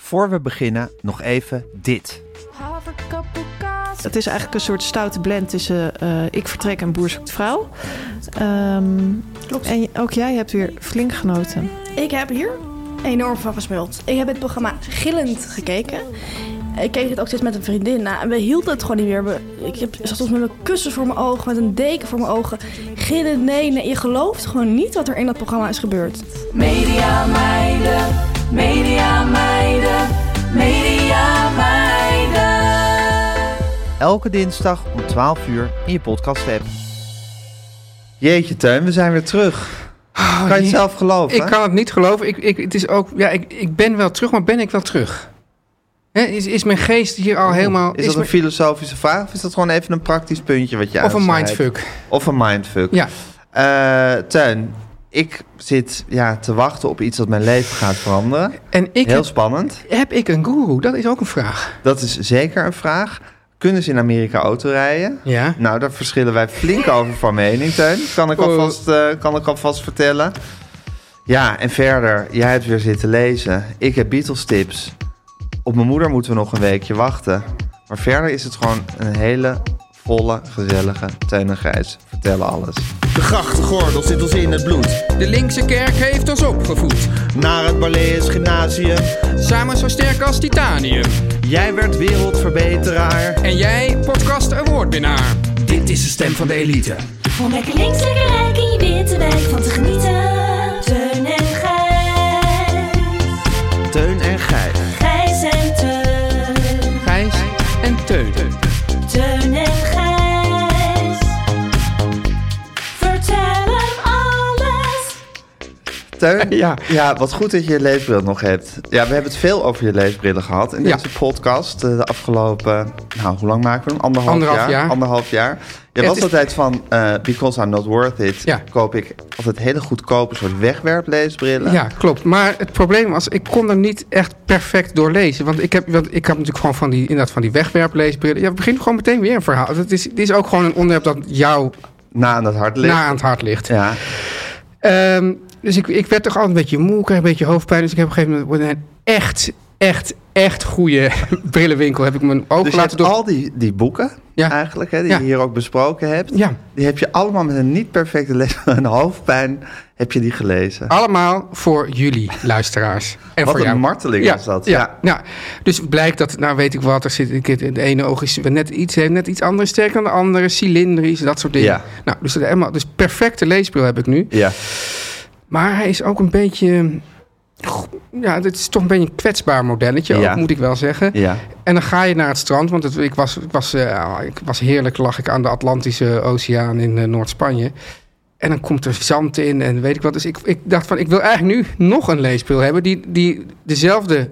Voor we beginnen, nog even dit. Het is eigenlijk een soort stoute blend tussen eh, Ik vertrek en Boer zoekt vrouw. Ehm, En ook jij hebt weer flink genoten. Ik heb hier enorm van gesmuld. Ik heb het programma gillend gekeken. Ik keek het ook steeds met een vriendin na. En we hielden het gewoon niet meer. We- Ik heb, zat soms met mijn kussen voor mijn ogen, met een deken voor mijn ogen. Gillend, nee, nee. Je gelooft gewoon niet wat er in dat programma is gebeurd. Media meiden, media meiden, media meiden. Elke dinsdag om 12 uur in je podcast app. Jeetje Teun, we zijn weer terug. kan je het zelf geloven? Ik kan het niet geloven. Ik, ik, het is ook, ja, ik, ik ben wel terug, maar ben ik wel terug? Is, is mijn geest hier al helemaal... Is dat een filosofische vraag of is dat gewoon even een praktisch puntje wat je Of een mindfuck. Of een mindfuck. Ja. Eh, Teun, ik zit ja, te wachten op iets dat mijn leven gaat veranderen. En ik Heel heb, spannend. heb ik een guru? Dat is ook een vraag. Dat is zeker een vraag. Kunnen ze in Amerika auto rijden? Ja. Nou, daar verschillen wij flink over van mening, Teun. Kan ik Oh. alvast, eh, kan ik alvast vertellen. Ja, en verder, jij hebt weer zitten lezen. Ik heb Beatles tips. Op mijn moeder moeten we nog een weekje wachten. Maar verder is het gewoon een hele volle, gezellige Teun en Gijs. Vertellen alles. De grachtgordel zit ons in het bloed. De linkse kerk heeft ons opgevoed. Naar het Balees Gymnasium. Samen zo sterk als titanium. Jij werd wereldverbeteraar. En jij, podcast awardwinnaar. Dit is de stem van de elite. Om lekker links, lekker rijk in je witte wijk van te genieten. En Teun, Ja. ja, wat goed dat je je leesbril nog hebt. Ja, we hebben het veel over je leesbrillen gehad in Ja. deze podcast. eh, De afgelopen, nou, hoe lang maken we hem? Anderhalf, Anderhalf jaar. jaar. Anderhalf jaar. Je was is- altijd van, eh, because I'm not worth it, Ja. koop ik altijd hele goedkope soort wegwerpleesbrillen. Ja, klopt. Maar het probleem was, ik kon er niet echt perfect door lezen. Want ik heb, want ik heb natuurlijk gewoon van die, inderdaad van die wegwerpleesbrillen. Ja, we beginnen gewoon meteen weer een verhaal. Het is, het is ook gewoon een onderwerp dat jou Na aan het hart ligt. na aan het hart ligt. Ja. Ehm, dus ik, ik werd toch altijd een beetje moe, kreeg een beetje hoofdpijn. Dus ik heb op een gegeven moment een echt, echt, echt goede brillenwinkel. Heb ik mijn ogen Dus laten door. al die, die boeken Ja. eigenlijk, hè, die Ja. je hier ook besproken hebt. Ja, Die heb je allemaal met een niet perfecte lees en hoofdpijn heb je die gelezen. allemaal voor jullie luisteraars. En Wat voor een jou. marteling ja, was dat. Ja, dus blijkt dat, nou weet ik wat, er zit het ene oog is net iets, heeft net iets anders sterk dan de andere, cilindrisch, dat soort dingen. Ja. Nou, dus, dat helemaal, dus perfecte leesbril heb ik nu. Ja. Maar hij is ook een beetje, ja, dit is toch een beetje een kwetsbaar modelletje, Ja. ook, moet ik wel zeggen. Ja. En dan ga je naar het strand, want het, ik, was, ik, was, eh, ik was heerlijk, lag ik aan de Atlantische Oceaan in eh, Noord-Spanje. En dan komt er zand in en weet ik wat. Dus ik, ik dacht van, ik wil eigenlijk nu nog een leesbril hebben... die, die dezelfde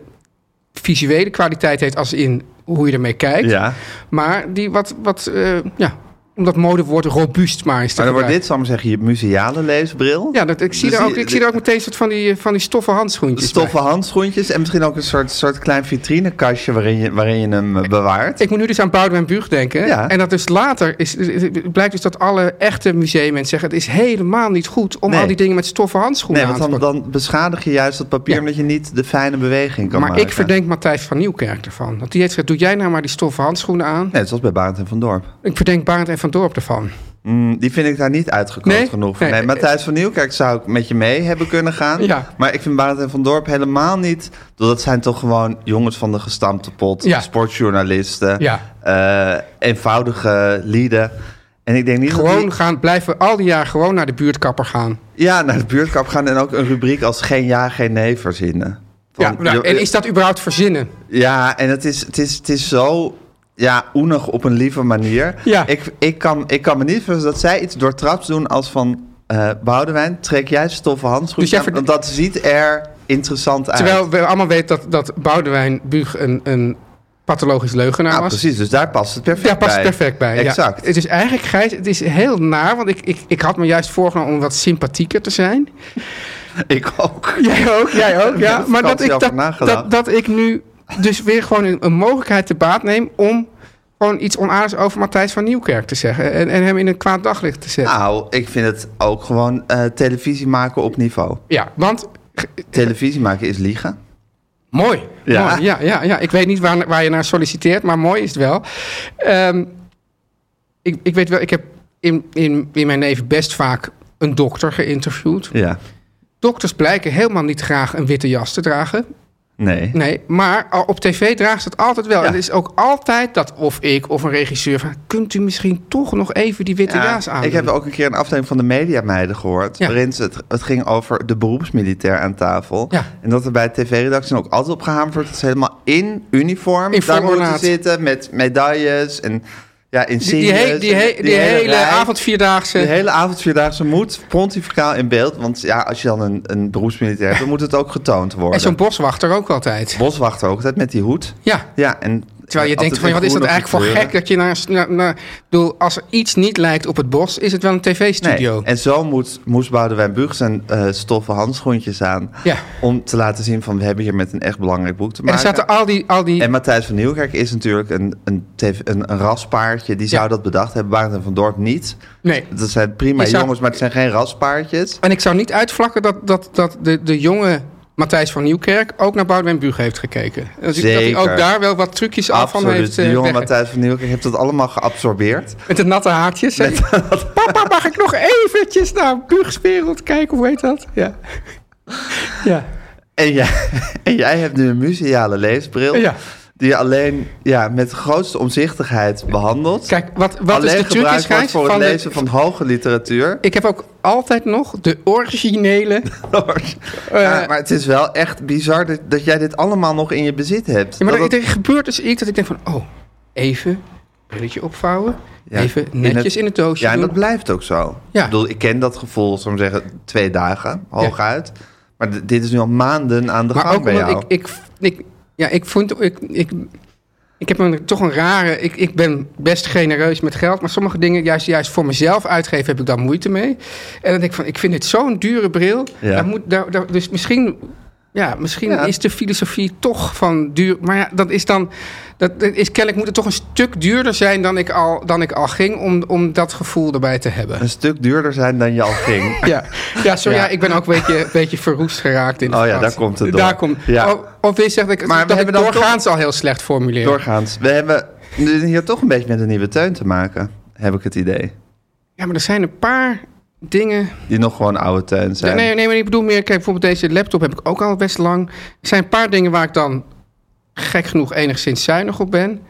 visuele kwaliteit heeft als in hoe je ermee kijkt. ja. Maar die wat, wat eh, ja, om dat modewoord robuust maar eens te Maar dan wordt dit, zal ik maar zeggen, je museale leesbril. Ja, dat, ik, zie Dus er ook, ik zie er ook meteen soort van die, van die stoffen handschoentjes Stoffen bij. handschoentjes en misschien ook een soort, soort klein vitrinekastje waarin je, waarin je hem eh, bewaart. Ik moet nu dus aan Boudewijn Buug denken. Ja. En dat dus later is, blijkt dus dat alle echte museummensen zeggen... het is helemaal niet goed om Nee. al die dingen met stoffen handschoenen Nee, aan want dan, pakken. dan beschadig je juist dat papier Ja. omdat je niet de fijne beweging kan Maar maken. ik verdenk Matthijs van Nieuwkerk ervan. Want die heeft gezegd, doe jij nou maar die stoffen handschoenen aan. Net zoals bij Barend en van Dorp. Ik verdenk Barend en Van Dorp ervan. Mm, die vind ik daar niet uitgekomen Nee? genoeg. Nee. Nee, Matthijs van Nieuwkerk zou ik met je mee hebben kunnen gaan. Ja. Maar ik vind Barend en van Dorp helemaal niet... Dat zijn toch gewoon jongens van de gestampte pot. Ja. Sportjournalisten. Ja. eh, eenvoudige lieden. En ik denk niet dat Gewoon die- gaan, blijven al die jaar gewoon naar de buurtkapper gaan. Ja, naar de buurtkap gaan en ook een rubriek als geen ja, geen nee verzinnen. Ja, Van, nou, en is dat überhaupt verzinnen? Ja, en het is, het is, het is zo ja, oenig op een lieve manier. Ja. Ik, ik, kan, ik kan me niet voorstellen dat zij iets doortraps doen als van... eh Boudewijn, trek jij stoffen handschoenen Dus aan, want dat ziet er interessant uit. Terwijl we allemaal weten dat, dat Boudewijn Buug een, een pathologisch leugenaar nou, was. precies, dus daar past het perfect Ja, past bij. perfect bij. ja. Exact. Het is eigenlijk, Gijs, het is heel naar, want ik, ik, ik had me juist voorgenomen om wat sympathieker te zijn. Ik ook. Jij ook, jij ook, ja. Maar dat ik, dat, dat ik nu dus weer gewoon een, een mogelijkheid te baat neem om gewoon iets onaardigs over Matthijs van Nieuwkerk te zeggen. En, en hem in een kwaad daglicht te zetten. Nou, ik vind het ook gewoon eh, televisie maken op niveau. Ja, want Televisie maken is liegen. Mooi. Ja. Mooi. Ja, ja, ja. Ik weet niet waar, waar je naar solliciteert, maar mooi is het wel. Ehm, ik, ik weet wel, ik heb in, in, in mijn leven best vaak een dokter geïnterviewd. Ja. Dokters blijken helemaal niet graag een witte jas te dragen. Nee. Nee, maar op tv dragen ze het altijd wel. Ja. En het is ook altijd dat of ik of een regisseur van... kunt u misschien toch nog even die witte Ja, jas aan? ik heb ook een keer een aflevering van de Mediameiden gehoord. Ja. Waarin ze het, het ging over de beroepsmilitair aan tafel. Ja. En dat er bij tv-redactie ook altijd op gehamerd wordt... dat ze helemaal in uniform In daar moeten zitten... met medailles en ja, die, insignes. die, he- die, he- die hele avondvierdaagse... De hele avondvierdaagse moet pontificaal in beeld. Want ja, als je dan een, een beroepsmilitair hebt... dan moet het ook getoond worden. en zo'n boswachter ook altijd. boswachter ook altijd met die hoed. Ja, Ja, en Terwijl je denkt altijd van, wat is dat eigenlijk voor gek dat je naar... naar, bedoel, als er iets niet lijkt op het bos, is het wel een tv-studio. Nee, en zo moet, moest Boudewijn Buug zijn eh, stoffen handschoentjes aan... Ja. om te laten zien van we hebben hier met een echt belangrijk boek te En er maken. zaten al die... Al die En Matthijs van Nieuwkerk is natuurlijk een, een, tv een, een raspaardje. Die zou Ja. dat bedacht hebben. Barend en van Dorp niet. nee. Dat zijn prima zou- jongens, maar het zijn geen raspaardjes. En ik zou niet uitvlakken dat, dat, dat de, de jonge Matthijs van Nieuwkerk ook naar Boudewijn Buug heeft gekeken. Dat, hij- dat hij ook daar wel wat trucjes af van Absoluut. heeft. De eh, jonge Matthijs van Nieuwkerk heeft dat allemaal geabsorbeerd. Met de natte haartjes. zeg. Papa, mag ik nog eventjes naar Buugs wereld kijken? Hoe heet dat? Ja. Ja. En jij, en jij hebt nu een museale leesbril. Ja. Die je alleen ja, met de grootste omzichtig behandelt. Kijk, wat, wat is de truc is, Gijs? voor het Van de- lezen van hoge literatuur. Ik heb ook altijd nog de originele... eh, Ja, maar het is wel echt bizar dat, dat jij dit allemaal nog in je bezit hebt. Ja, maar Dat er, het- gebeurt dus iets dat ik denk van... Oh, even brilletje opvouwen. Ja, even in netjes in het, doosje Ja, en doen. dat blijft ook zo. Ja. Ik, bedoel, ik ken dat gevoel, we zeggen, twee dagen, hooguit. Maar dit is nu al maanden aan de maar gang ook bij omdat jou. ik, ik, ik... Ja, ik vond... Ik, ik, ik heb een, toch een rare... Ik, ik ben best genereus met geld... maar sommige dingen juist, juist voor mezelf uitgeven... heb ik daar moeite mee. En dan denk ik van... Ik vind dit zo'n dure bril. Ja. Daar moet, daar, daar- dus misschien... Ja, misschien Ja. is de filosofie toch van duur. Maar ja, dat is dan. Dat is kennelijk moet het toch een stuk duurder zijn dan ik al, dan ik al ging. Om, om dat gevoel erbij te hebben. Een stuk duurder zijn dan je al ging. Ja, ja sorry, Ja. ja. ik ben ook een beetje, een beetje verroest geraakt in de Oh ja, daar komt het door. Daar komt, Ja. oh, of wil je zeggen dat ik, Maar we dat ik hebben dan doorgaans al heel slecht formuleer? Doorgaans. We hebben hier toch een beetje met een nieuwe teun te maken, heb ik het idee. Ja, maar er zijn een paar dingen... Die nog gewoon oude teun zijn. Nee, nee, maar ik bedoel meer... Kijk, bijvoorbeeld deze laptop heb ik ook al best lang. Er zijn een paar dingen waar ik dan gek genoeg enigszins zuinig op ben.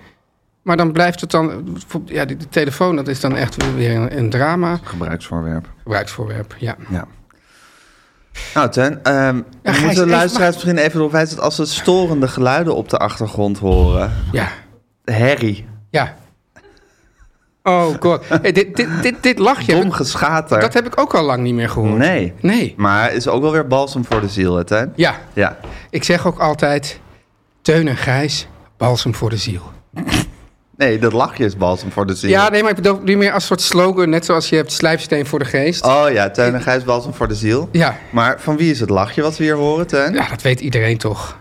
Maar dan blijft het dan... Ja, die, die telefoon, dat is dan echt weer een, een drama. Gebruiksvoorwerp. Gebruiksvoorwerp, ja. Ja. Nou, Teun, ehm we Gijs, moeten de luisteraars misschien even erop wijzen... dat als ze storende geluiden op de achtergrond horen... Ja, herrie, ja. Oh god. Hey, dit, dit, dit, dit lachje, dom geschater. dat heb ik ook al lang niet meer gehoord. Nee. Nee. Maar is ook wel weer balsem voor de ziel, hè? Ja, Ja. ik zeg ook altijd... Teun en Gijs, balsem voor de ziel. Nee, dat lachje is balsem voor de ziel. Ja, nee, maar ik bedoel nu meer als soort slogan... net zoals je hebt slijpsteen voor de geest. Oh ja, Teun en Gijs balsem voor de ziel. Ja, Maar van wie is het lachje wat we hier horen, Teun? ja, dat weet iedereen toch.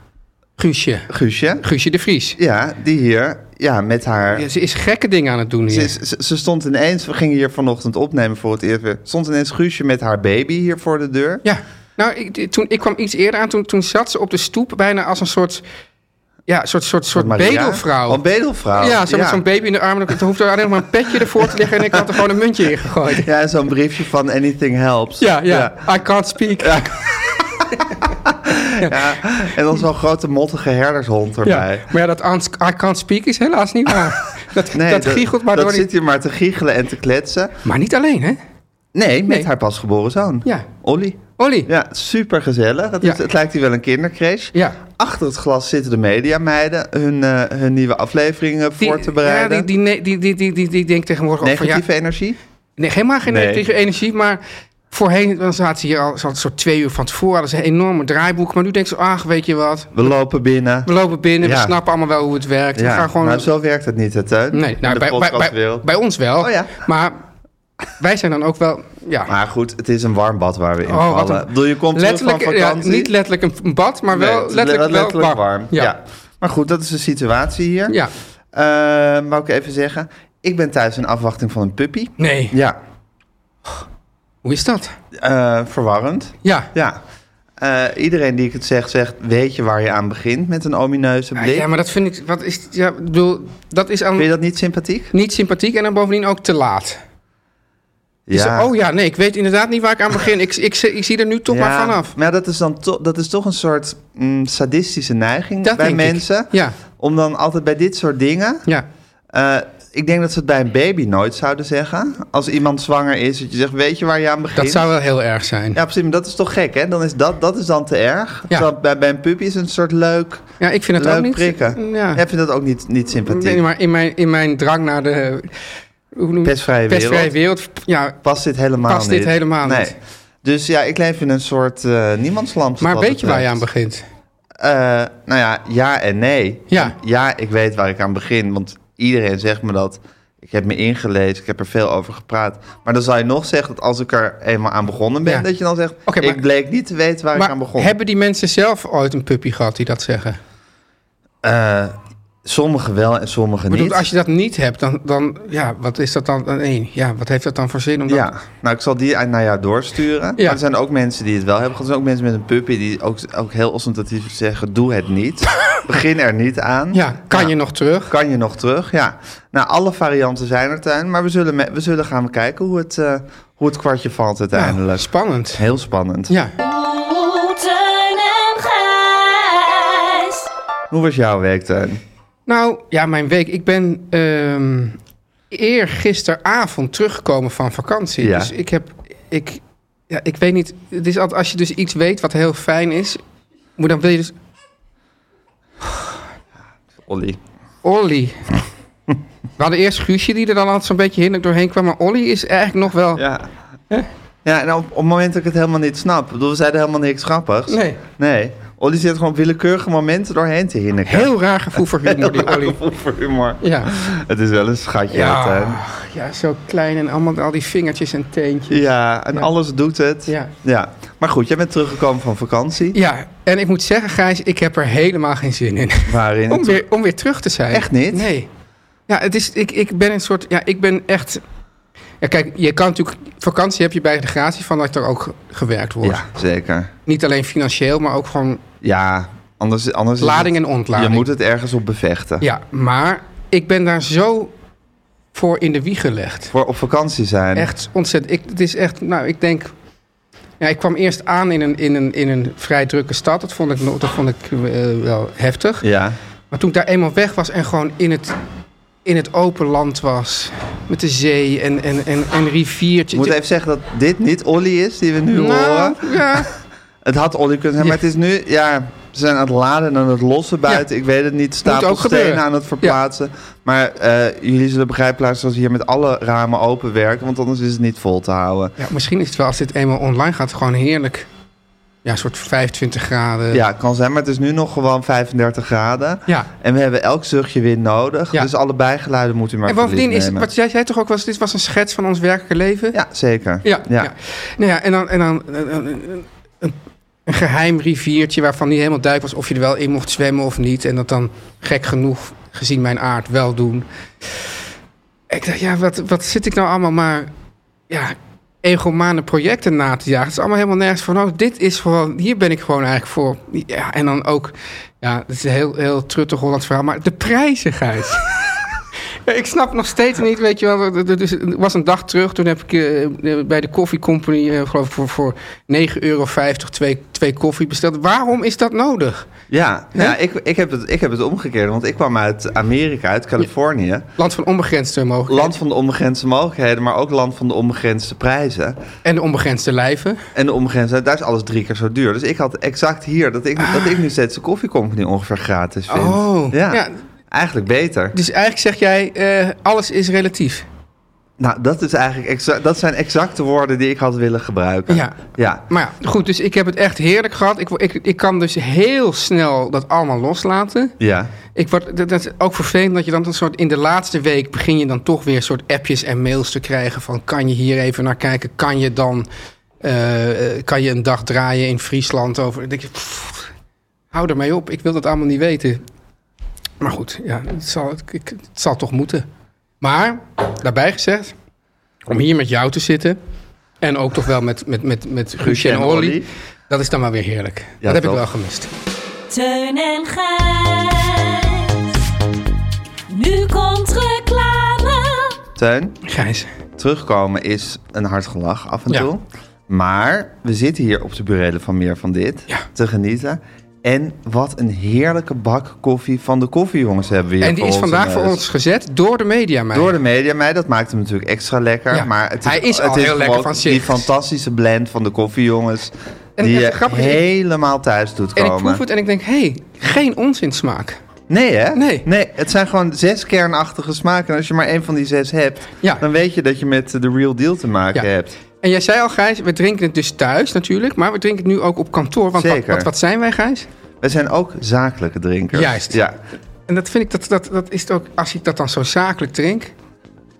Guusje. Guusje. Guusje de Vries. Ja, die hier, ja, met haar... Ja, ze is gekke dingen aan het doen Ze, hier. ze, ze stond ineens, we gingen hier vanochtend opnemen voor het eerst. Stond ineens Guusje met haar baby hier voor de deur. Ja, nou, ik, toen, ik kwam iets eerder aan. Toen, toen zat ze op de stoep bijna als een soort... ja, een soort, soort, soort Maria? bedelvrouw. Oh, bedelvrouw. Ja, zo met zo'n baby in de armen. Er hoeft er alleen maar een petje ervoor te liggen... en ik had er gewoon een muntje in gegooid. Ja, zo'n briefje van Anything Helps. Ja, ja. I can't speak. Ja. Ja, En dan zo'n grote mottige herdershond erbij. Maar ja, dat I can't speak is helaas niet waar. Dat, dat giechelt maar dat door. die- zit hier maar te giechelen en te kletsen. Maar niet alleen, hè? Nee, met Nee. haar pasgeboren zoon. Ja. Olly. Olly. Ja, super gezellig. Het, Ja. het lijkt hier wel een kindercrash. Ja. Achter het glas zitten de mediameiden hun, eh, hun nieuwe afleveringen voor te bereiden. Ja, die, die, die, die, die, die, die denkt tegenwoordig ook van... Ja, Negatieve energie? nee, helemaal geen Nee. negatieve energie, maar... Voorheen dan zaten ze hier al zo'n soort twee uur van tevoren. Hadden ze een enorme draaiboek. Maar nu denken ze, ach, weet je wat? We lopen binnen. We lopen binnen, we snappen allemaal wel hoe het werkt. We gaan gewoon... nou zo werkt het niet, hè, Teun? nee, nou, bij, bij, bij, podcastwereld. bij ons wel. Oh ja. Maar wij zijn dan ook wel... Ja, Maar goed, het is een warm bad waar we in Oh, vallen. een- Bedoel, je komt van letterlijk, ja, vakantie. niet letterlijk een- bad, maar wel het is letterlijk, le- wel warm. warm. Ja. Maar goed, dat is de situatie hier. Ja. Eh, wou ik even zeggen. Ik ben thuis in afwachting van een puppy. Nee, Ja, hoe is dat? eh, verwarrend. Ja. Ja. Eh, iedereen die ik het zeg, zegt... weet je waar je aan begint met een omineuze blik? Ja, maar dat vind ik... Wat is, ja, bedoel, dat is aan, Vind je dat niet sympathiek? niet sympathiek en dan bovendien ook te laat. Dus, oh ja, nee, ik weet inderdaad niet waar ik aan begin. Ik, ik, ik, zie er nu toch maar vanaf. Maar dat is dan to- dat is toch een soort mm, sadistische neiging Dat bij mensen. Ja, Om dan altijd bij dit soort dingen... ja. eh, ik denk dat ze het bij een baby nooit zouden zeggen. Als iemand zwanger is, dat je zegt, weet je waar je aan begint? Dat zou wel heel erg zijn. Ja, precies, maar dat is toch gek, hè? Dan is dat, dat is dan te erg. Ja. Bij, bij een puppy is het een soort leuk, Ja, ik vind het leuk ook niet... prikken. Ja. Jij vindt dat ook niet, niet sympathiek. Nee, maar in mijn, in mijn drang naar de... Hoe noem je- Pestvrije pestvrije wereld. wereld. Ja, Past dit helemaal Past niet. dit helemaal nee. niet. Dus ja, ik leef in een soort eh niemandsland. maar weet je waar je aan begint? Eh, nou ja, ja en nee. Ja. Ja, ik weet waar ik aan begin, want iedereen zegt me dat. Ik heb me ingelezen, ik heb er veel over gepraat. Maar dan zou je nog zeggen dat als ik er eenmaal aan begonnen ben, Ja. dat je dan zegt, maar- ik bleek niet te weten waar ik aan begon. hebben die mensen zelf ooit een puppy gehad die dat zeggen? Eh, sommigen wel en sommigen Ik bedoel, niet. als je dat niet hebt, dan, dan ja, wat is dat dan? Nee, ja, wat heeft dat dan voor zin om? Ja, nou ik zal die naar jou doorsturen. Ja. Maar er zijn ook mensen die het wel hebben. Er zijn ook mensen met een puppy die ook, ook heel ostentatief zeggen, doe het niet. Begin er niet aan. Ja, kan Ja. je nog terug? Kan je nog terug? Ja. Nou, alle varianten zijn er, Tuin. Maar we zullen, me- we zullen gaan kijken hoe het, eh, hoe het kwartje valt uiteindelijk. Nou, spannend. Heel spannend. Ja. Hoe was jouw week, Tuin? Nou, ja, mijn week. Ik ben ehm eergisteravond teruggekomen van vakantie. Ja. Dus ik heb, ik, ja, ik weet niet. Het is altijd als je dus iets weet wat heel fijn is, moet dan wil je dus. Olly. Olly. We hadden eerst Guusje die er dan altijd zo'n beetje hinderlijk doorheen kwam, maar Olly is eigenlijk nog wel. Ja. Ja, en op, op het moment dat ik het helemaal niet snap. Ik bedoel, we zeiden helemaal niks grappigs. Nee. Nee. Olly zit gewoon willekeurige momenten doorheen te hinniken. Heel raar gevoel voor humor, die Heel Olly. gevoel voor humor. Ja. Het is wel een schatje. Ja, ja, zo klein en allemaal al die vingertjes en teentjes. Ja, en Ja. alles doet het. Ja. ja. Maar goed, jij bent teruggekomen van vakantie. Ja, en ik moet zeggen, Gijs, ik heb er helemaal geen zin in. Waarin? Om weer, om weer terug te zijn. Echt niet? Nee. Ja, het is, ik, ik ben een soort, ja, ik ben echt... Ja, kijk, je kan natuurlijk... Vakantie heb je bij de gratie van dat er ook gewerkt wordt. Ja, zeker. Niet alleen financieel, maar ook gewoon Ja, anders, anders is lading en ontlading. Je moet het ergens op bevechten. Ja, maar ik ben daar zo voor in de wieg gelegd. Voor op vakantie zijn. Echt ontzettend. Ik, het is echt, nou, ik denk... Ja, ik kwam eerst aan in een, in een, in een vrij drukke stad. Dat vond ik, dat vond ik eh, wel heftig. Ja. Maar toen ik daar eenmaal weg was en gewoon in het, in het open land was... met de zee en, en, en, en riviertje... Ik moet even zeggen dat dit niet Olly is die we nu nou, horen. ja. Het had Olly kunnen zijn, maar het is nu... Ja, ze zijn aan het laden en aan het lossen buiten. Ik weet het niet. Stapel ook stenen gebeuren. aan het verplaatsen. Maar eh, jullie zullen begrijpen, luisteren, als we hier met alle ramen open werken. Want anders is het niet vol te houden. ja, misschien is het wel als dit eenmaal online gaat gewoon heerlijk. Ja, een soort 25 graden. Ja, kan zijn, maar het is nu nog gewoon 35 graden. Ja. En we hebben elk zuchtje wind nodig. Ja. Dus alle bijgeluiden moet u maar En bovendien is, nemen. wat jij zei toch ook eens, dit was een schets van ons werkelijke leven? Ja, zeker. Ja, ja. Ja. Nou ja, en dan, en dan een, een, een, een geheim riviertje waarvan niet helemaal duidelijk was of je er wel in mocht zwemmen of niet. En dat dan gek genoeg, gezien mijn aard, wel doen. Ik dacht, ja, wat, wat zit ik nou allemaal maar... Ja, egomane projecten na te jagen. Het is allemaal helemaal nergens voor nodig. Dit is gewoon, hier ben ik gewoon eigenlijk voor. Ja, en dan ook, ja, het is een heel, heel truttig Hollands verhaal, maar de. Ja, ik snap nog steeds niet, weet je wel. er- was een dag terug, toen heb ik eh, bij de Coffee Company, eh, geloof ik, voor, voor 9,50 euro twee, twee koffie besteld. Waarom is dat nodig? Ja, ja ik, ik, heb het, ik heb het omgekeerd. Want ik kwam uit Amerika, uit Californië. Land van onbegrensde mogelijkheden. Land van de onbegrensde mogelijkheden, maar ook land van de onbegrensde prijzen. En de onbegrensde lijven. En de onbegrensde, daar is alles drie keer zo duur. Dus ik had exact hier dat ik, dat ik nu steeds de koffiecompany ongeveer gratis vind. Oh, ja, ja. Eigenlijk beter. Dus eigenlijk zeg jij, eh, alles is relatief. Nou, dat, is eigenlijk dat zijn exacte woorden die ik had willen gebruiken. Ja. ja. Maar ja, goed, dus ik heb het echt heerlijk gehad. Ik, ik, ik kan dus heel snel dat allemaal loslaten. Ja. Ik word, dat, dat is ook vervelend dat je dan een soort in de laatste week begin je dan toch weer soort appjes en mails te krijgen van kan je hier even naar kijken? Kan je dan eh, kan je een dag draaien in Friesland over? Dan denk je, pff, hou er mee op. Ik wil dat allemaal niet weten. Maar goed, ja, het zal, ik, het zal toch moeten. Maar daarbij gezegd, om hier met jou te zitten en ook toch wel met, met, met, met Guusje en Olly, dat is dan maar weer heerlijk. dat heb toch? ik wel gemist. Teun en Gijs. Nu komt reclame. Teun, Gijs. terugkomen is een hard gelach af en Ja. toe. Maar we zitten hier op de burelen van meer van dit Ja. te genieten. En wat een heerlijke bak koffie van de koffiejongens hebben we hier En die is vandaag voor ons gezet door de media. meid. Door de media mij, dat maakt hem natuurlijk extra lekker. Ja. Maar het is, Hij is het al is heel lekker van zich. Die fantastische blend van de koffiejongens. En die je ik- helemaal thuis doet En komen. ik proef het en ik denk, hé, hey, geen onzinsmaak. Nee, hè? Nee. nee. Het zijn gewoon zes kernachtige smaken. En als je maar één van die zes hebt, Ja. dan weet je dat je met de real deal te maken Ja. hebt. En jij zei al, Gijs, we drinken het dus thuis natuurlijk, maar we drinken het nu ook op kantoor. Want wat, Zeker. wat, wat zijn wij, Gijs? We zijn ook zakelijke drinkers. Juist. Ja. En dat vind ik, dat, dat, dat is ook, als ik dat dan zo zakelijk drink,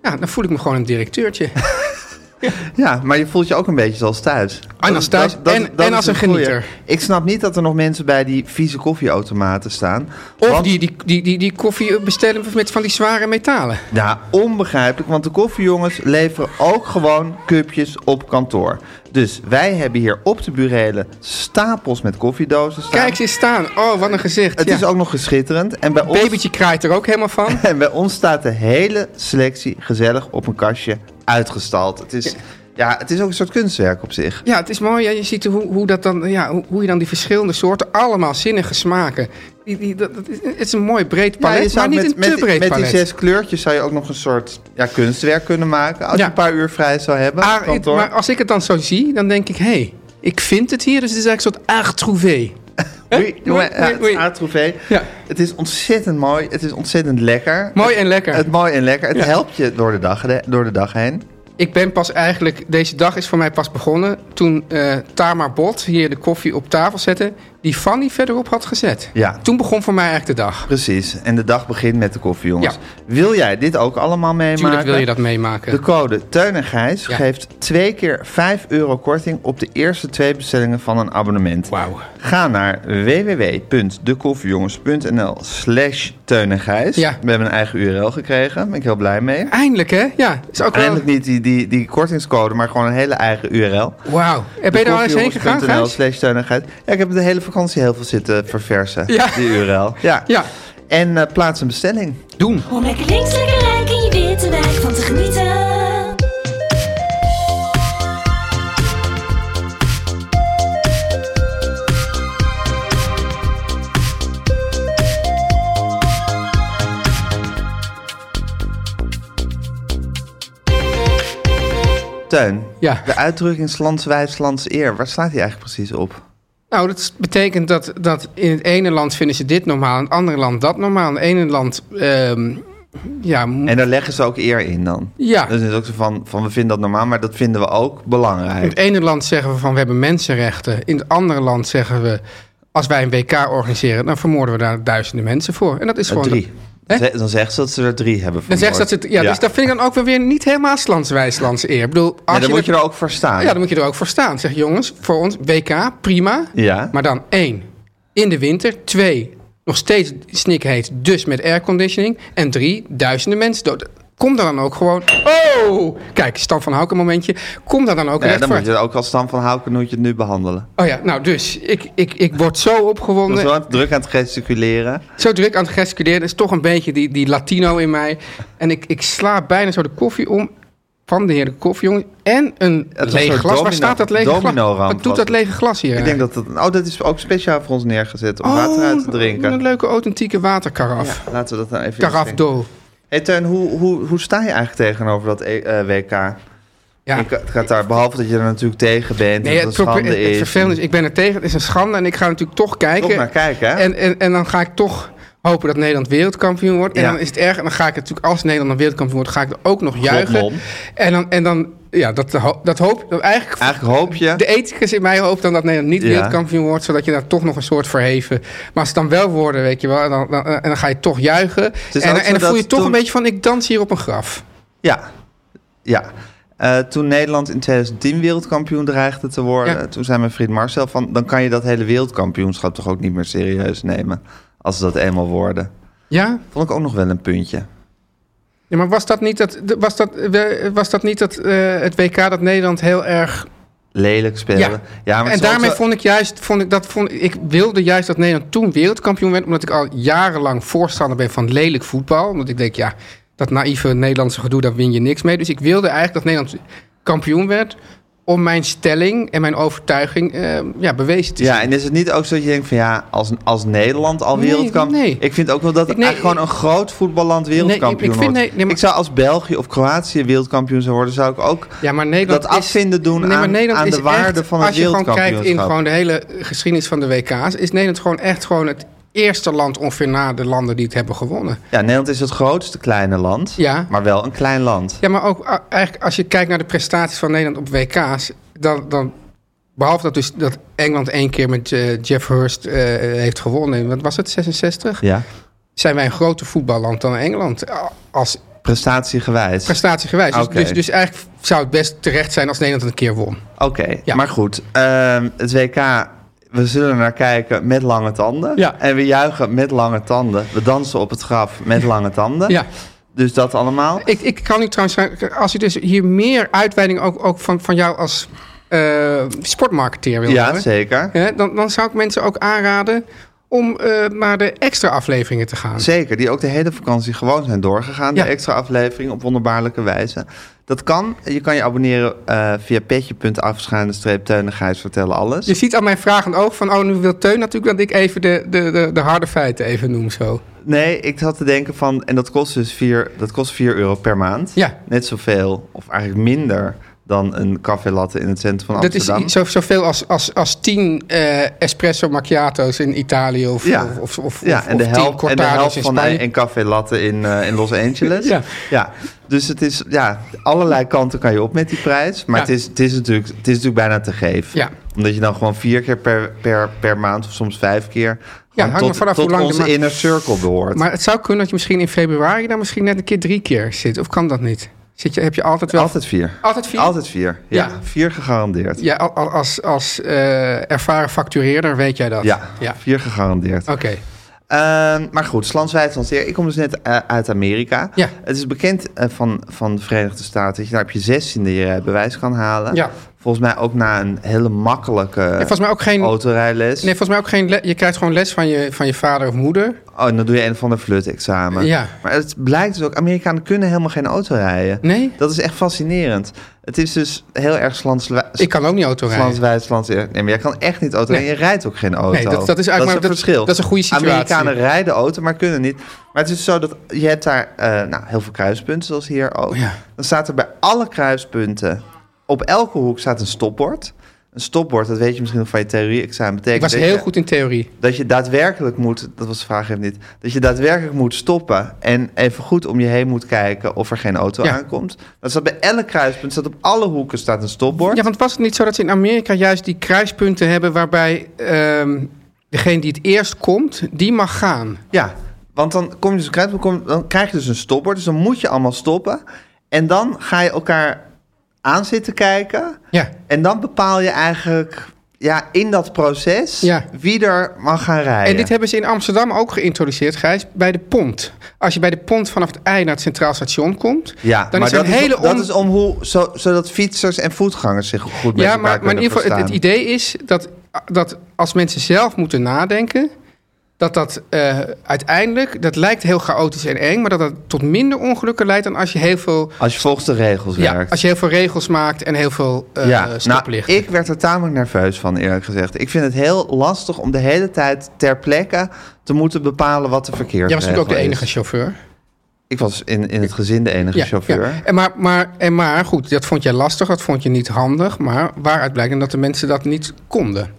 ja, dan voel ik me gewoon een directeurtje. ja, maar je voelt je ook een beetje zoals thuis. En als thuis en- als een goeie. genieter. Ik snap niet dat er nog mensen bij die vieze koffieautomaten staan. Of Want- die, die, die, die, die koffie bestellen met van die zware metalen. Ja, onbegrijpelijk, want de koffiejongens leveren ook gewoon cupjes op kantoor. Dus wij hebben hier op de burelen stapels met koffiedozen staan. Kijk ze staan. Oh, wat een gezicht. het Ja. is ook nog geschitterend. En bij, ons, Babytje kraait er ook helemaal van. en bij ons staat de hele selectie gezellig op een kastje uitgestald. Het is, ja, het is ook een soort kunstwerk op zich. Ja, het is mooi. Ja, je ziet hoe, hoe, dat dan, ja, hoe, hoe je dan die verschillende soorten, allemaal zinnige smaken. Die, die, dat, het is een mooi breed palet, Ja, maar niet met, een te met, breed met palet. die zes kleurtjes zou je ook nog een soort ja, kunstwerk kunnen maken. Als Ja. je een paar uur vrij zou hebben. Ah, het- maar als ik het dan zo zie, dan denk ik, hé, hey, ik vind het hier, dus het is eigenlijk een soort art trouvé. Oui, ja, is Art Trouvé. Ja. Het is ontzettend mooi. Het is ontzettend lekker. Mooi en lekker. Het mooi en lekker. Het Ja. helpt je door de dag, door de dag heen. Ik ben pas eigenlijk, deze dag is voor mij pas begonnen toen eh Tamar Bot hier de koffie op tafel zette, die Fanny verderop had gezet. Ja. Toen begon voor mij eigenlijk de dag. Precies. En de dag begint met de koffie, jongens. Ja. Wil jij dit ook allemaal meemaken? Tuurlijk wil je dat meemaken. De code Teun en Gijs Ja. geeft twee keer 5 euro korting op de eerste twee bestellingen van een abonnement. Wauw. Ga naar www.dekoffiejongens.nl slash Teun en Gijs. Ja. We hebben een eigen URL gekregen. Daar ben ik heel blij mee. Eindelijk hè? Ja, is ook wel... Eindelijk niet die, die, die kortingscode, maar gewoon een hele eigen URL. Wauw. En ben je er al eens heen gegaan, Gijs? slash Teun en Gijs. Ja, ik heb de hele vakantie heel veel zitten verversen, Ja. die URL. Ja. Ja, En eh, plaats een bestelling. doen. Om lekker links, lekker rijk in je witte wijk van te genieten. Teun, Ja. de uitdrukking Slans wijs, Slans eer, waar slaat die eigenlijk precies op? Nou, dat betekent dat, dat in het ene land vinden ze dit normaal, in het andere land dat normaal. In het ene land, ehm, ja, En daar leggen ze ook eer in dan. ja. Dus het is ook zo van, van, we vinden dat normaal, maar dat vinden we ook In belangrijk. het ene land zeggen we van we hebben mensenrechten. In het andere land zeggen we, als wij een WK organiseren, dan vermoorden we daar duizenden mensen voor. En dat is gewoon... drie. Hè? Dan zegt ze dat ze er drie hebben Dan zegt ze dat ze ja, dus dat vind ik dan ook wel weer niet helemaal slandswijs lands eer. Ik bedoel, als Ja, dan moet je er- er ook voor staan. Ja, dan moet je er ook voor staan. Zeg jongens, voor ons WK, prima. Ja. Maar dan één, in de winter. Twee, nog steeds snikheet, dus met airconditioning. En drie, duizenden mensen dood. Kom daar dan ook gewoon... Oh! Kijk, Stan van Houken momentje. Kom daar dan ook Nee, recht dan moet je ook als Stam van Houken moet je het nu behandelen. Oh ja, nou dus, ik, ik, ik word zo opgewonden. even druk aan het gesticuleren. Zo druk aan het gesticuleren. is toch een beetje die, die Latino in mij. En ik, ik sla bijna zo de koffie om van de heer de koffiejongen. En een was leeg glas. Waar staat dat lege glas? Wat doet dat lege glas hier? Ik denk dat dat... Oh, dat is ook speciaal voor ons neergezet om water uit te drinken. Oh, Een leuke authentieke waterkaraf. Ja, laten we dat nou even Karaf do. Hey Teun, hoe, hoe, hoe sta je eigenlijk tegenover dat E- eh, WK? Ja. Ik, het gaat daar, behalve dat je er natuurlijk tegen bent, Nee, dat het, het schande het is. vervelende is, ik ben er tegen. Het is een schande en ik ga natuurlijk toch kijken. Toch naar kijken, hè? En, en, en dan ga ik toch hopen dat Nederland wereldkampioen wordt. En Ja. dan is het erg. En dan ga ik natuurlijk, als Nederland dan wereldkampioen wordt, ga ik er ook nog juichen. Godmon. En dan, en dan ja, dat, dat hoop dat eigenlijk. Eigenlijk hoop je... De ethicus in mij hoopt dan dat Nederland niet Ja. wereldkampioen wordt, zodat je daar toch nog een soort verheven. Maar als het dan wel worden, weet je wel, dan, dan, en dan ga je toch juichen. En, en dan voel je toch toen- een beetje van: ik dans hier op een graf. Ja, ja. Eh, toen Nederland in 2010 wereldkampioen dreigde te worden... Ja. toen zei mijn vriend Marcel van... dan kan je dat hele wereldkampioenschap toch ook niet meer serieus nemen... als ze dat eenmaal worden. Ja? Vond ik ook nog wel een puntje. Ja, maar was dat niet dat, was dat, was dat, niet dat eh, het WK dat Nederland heel erg Lelijk spelen. Ja. Ja, maar en daarmee vond ik juist, vond ik, dat vond, ik wilde juist dat Nederland toen wereldkampioen werd, omdat ik al jarenlang voorstander ben van lelijk voetbal. Omdat ik denk, ja, dat naïeve Nederlandse gedoe, daar win je niks mee. Dus ik wilde eigenlijk dat Nederland kampioen werd om mijn stelling en mijn overtuiging eh, ja, bewezen te zien. Ja, en is het niet ook zo dat je denkt van ja, als, als Nederland al Nee, wereldkampioen... nee. Ik vind ook wel dat Ik- nee, eigenlijk gewoon een groot voetballand wereldkampioen ik vind- wordt. maar- Ik zou als België of Kroatië wereldkampioen zou worden, zou ik ook Ja, maar Nederland dat afvinden doen aan, de waarde echt, van het Als je gewoon kijkt in wereldkampioenschap. gewoon de hele geschiedenis van de WK's, is Nederland gewoon echt gewoon het eerste land ongeveer na de landen die het hebben gewonnen. Ja, Nederland is het grootste kleine land, Ja. maar wel een klein land. Ja, maar ook eigenlijk als je kijkt naar de prestaties van Nederland op WK's, dan, dan behalve dat dus dat Engeland één keer met eh, Jeff Hurst eh, heeft gewonnen, wat was het, 66? Ja, Zijn wij een groter voetballand dan Engeland als prestatiegewijs. prestatiegewijs. Dus, dus, dus eigenlijk zou het best terecht zijn als Nederland een keer won. Oké, Ja. maar goed. ehm, het WK, we zullen naar kijken met lange tanden. Ja. En we juichen met lange tanden. We dansen op het graf met lange tanden. Ja. Dus dat allemaal. Ik, ik kan u trouwens, als u dus hier meer uitweiding ook, ook van, van jou als eh, sportmarketeer wil Ja, hebben, zeker. hè, dan, dan zou ik mensen ook aanraden om eh, naar de extra afleveringen te gaan. Zeker, die ook de hele vakantie gewoon zijn doorgegaan. Ja. De extra aflevering op wonderbaarlijke wijze. Dat kan. Je kan je abonneren eh, via petje.afschuine-streep Teun en Gijs vertellen alles. Je ziet aan mijn vragend oog van, oh, nu wil Teun natuurlijk dat ik even de, de, de, de harde feiten even noem zo. Nee, ik zat te denken van... En dat kost dus 4, dat kost 4 euro per maand. Ja. Net zoveel, of eigenlijk minder... dan een café latte in het centrum van Dat is Amsterdam. i- zo, zoveel als, als, als tien eh, espresso macchiato's in Italië of, Ja. of, of, Ja, of en de helft, en de helft van Spanje. een, een café latte in, eh, in Los Angeles. Ja. ja. Dus het is, ja, allerlei kanten kan je op met die prijs. Maar Ja. het, is, het, is natuurlijk, het is natuurlijk bijna te geven. Ja. Omdat je dan gewoon vier keer per, per, per maand, of soms vijf keer... gewoon hangt tot, vanaf tot hoe lang onze inner circle behoort. Maar het zou kunnen dat je misschien in februari dan misschien net een keer drie keer zit. Of kan dat niet? Zit je, heb je altijd wel... Altijd vier. Altijd vier? Altijd vier. Ja, Ja. vier gegarandeerd. Ja, al- al- als, als eh, ervaren factureerder weet jij dat. Ja, ja. vier gegarandeerd. Oké. Ehm, maar goed, Slanswijd. Ik kom dus net eh, uit Amerika. Ja. Het is bekend eh, van, van de Verenigde Staten dat je daar op je zestiende je rijbewijs kan halen. Ja. Volgens mij ook na een hele makkelijke Nee, volgens mij ook geen... autorijles. Nee, volgens mij ook geen... Je krijgt gewoon les van je, van je vader of moeder. Oh, en dan doe je een van de flut-examen. Ja. Maar het blijkt dus ook, Amerikanen kunnen helemaal geen auto rijden. Nee? Dat is echt fascinerend. Het is dus heel erg Slanswijd. Ik kan ook niet auto rijden. Slanswijd. Nee, maar jij kan echt niet auto Nee. rijden. Je rijdt ook geen auto. Nee, dat- dat is eigenlijk een dat- verschil. dat is een goede situatie. Amerikanen rijden auto, maar kunnen niet. Maar het is zo dat je hebt daar eh, nou, heel veel kruispunten, zoals hier ook. Oh ja. Dan staat er bij alle kruispunten, op elke hoek staat een stopbord. Een stopbord, dat weet je misschien nog van je theorie-examen. Ik Betekent was dat heel je- goed in theorie. dat je daadwerkelijk moet, dat was de vraag even niet, dat je daadwerkelijk moet stoppen en even goed om je heen moet kijken of er geen auto Ja. aankomt. Dat staat bij elk kruispunt, staat op alle hoeken staat een stopbord. Ja, want was het niet zo dat ze in Amerika juist die kruispunten hebben... waarbij ehm, degene die het eerst komt, die mag gaan? Ja, want dan, kom je dus een kruispunt, kom- dan krijg je dus een stopbord, dus dan moet je allemaal stoppen. En dan ga je elkaar aan zitten kijken Ja. en dan bepaal je eigenlijk ja, in dat proces Ja. wie er mag gaan rijden. En dit hebben ze in Amsterdam ook geïntroduceerd, Gijs, bij de pont. Als je bij de pont vanaf het ei naar het Centraal Station komt... ja, dan maar is dat, een hele dat is om hoe, zo, zodat fietsers en voetgangers zich goed met Ja, elkaar maar, maar in ieder geval, het, het idee is dat, dat als mensen zelf moeten nadenken... dat dat eh, uiteindelijk, dat lijkt heel chaotisch en eng... maar dat dat tot minder ongelukken leidt dan als je heel veel... Als je volgens de regels Ja, werkt. als je heel veel regels maakt en heel veel eh ja, nou, stoplichten. ik werd er tamelijk nerveus van, eerlijk gezegd. Ik vind het heel lastig om de hele tijd ter plekke te moeten bepalen wat de verkeersregel Jij was natuurlijk ook de enige is. chauffeur. Ik was in, in het gezin de enige chauffeur. Ja. En, maar, maar, en maar goed, dat vond jij lastig, dat vond je niet handig. Maar waaruit blijkt dat de mensen dat niet konden?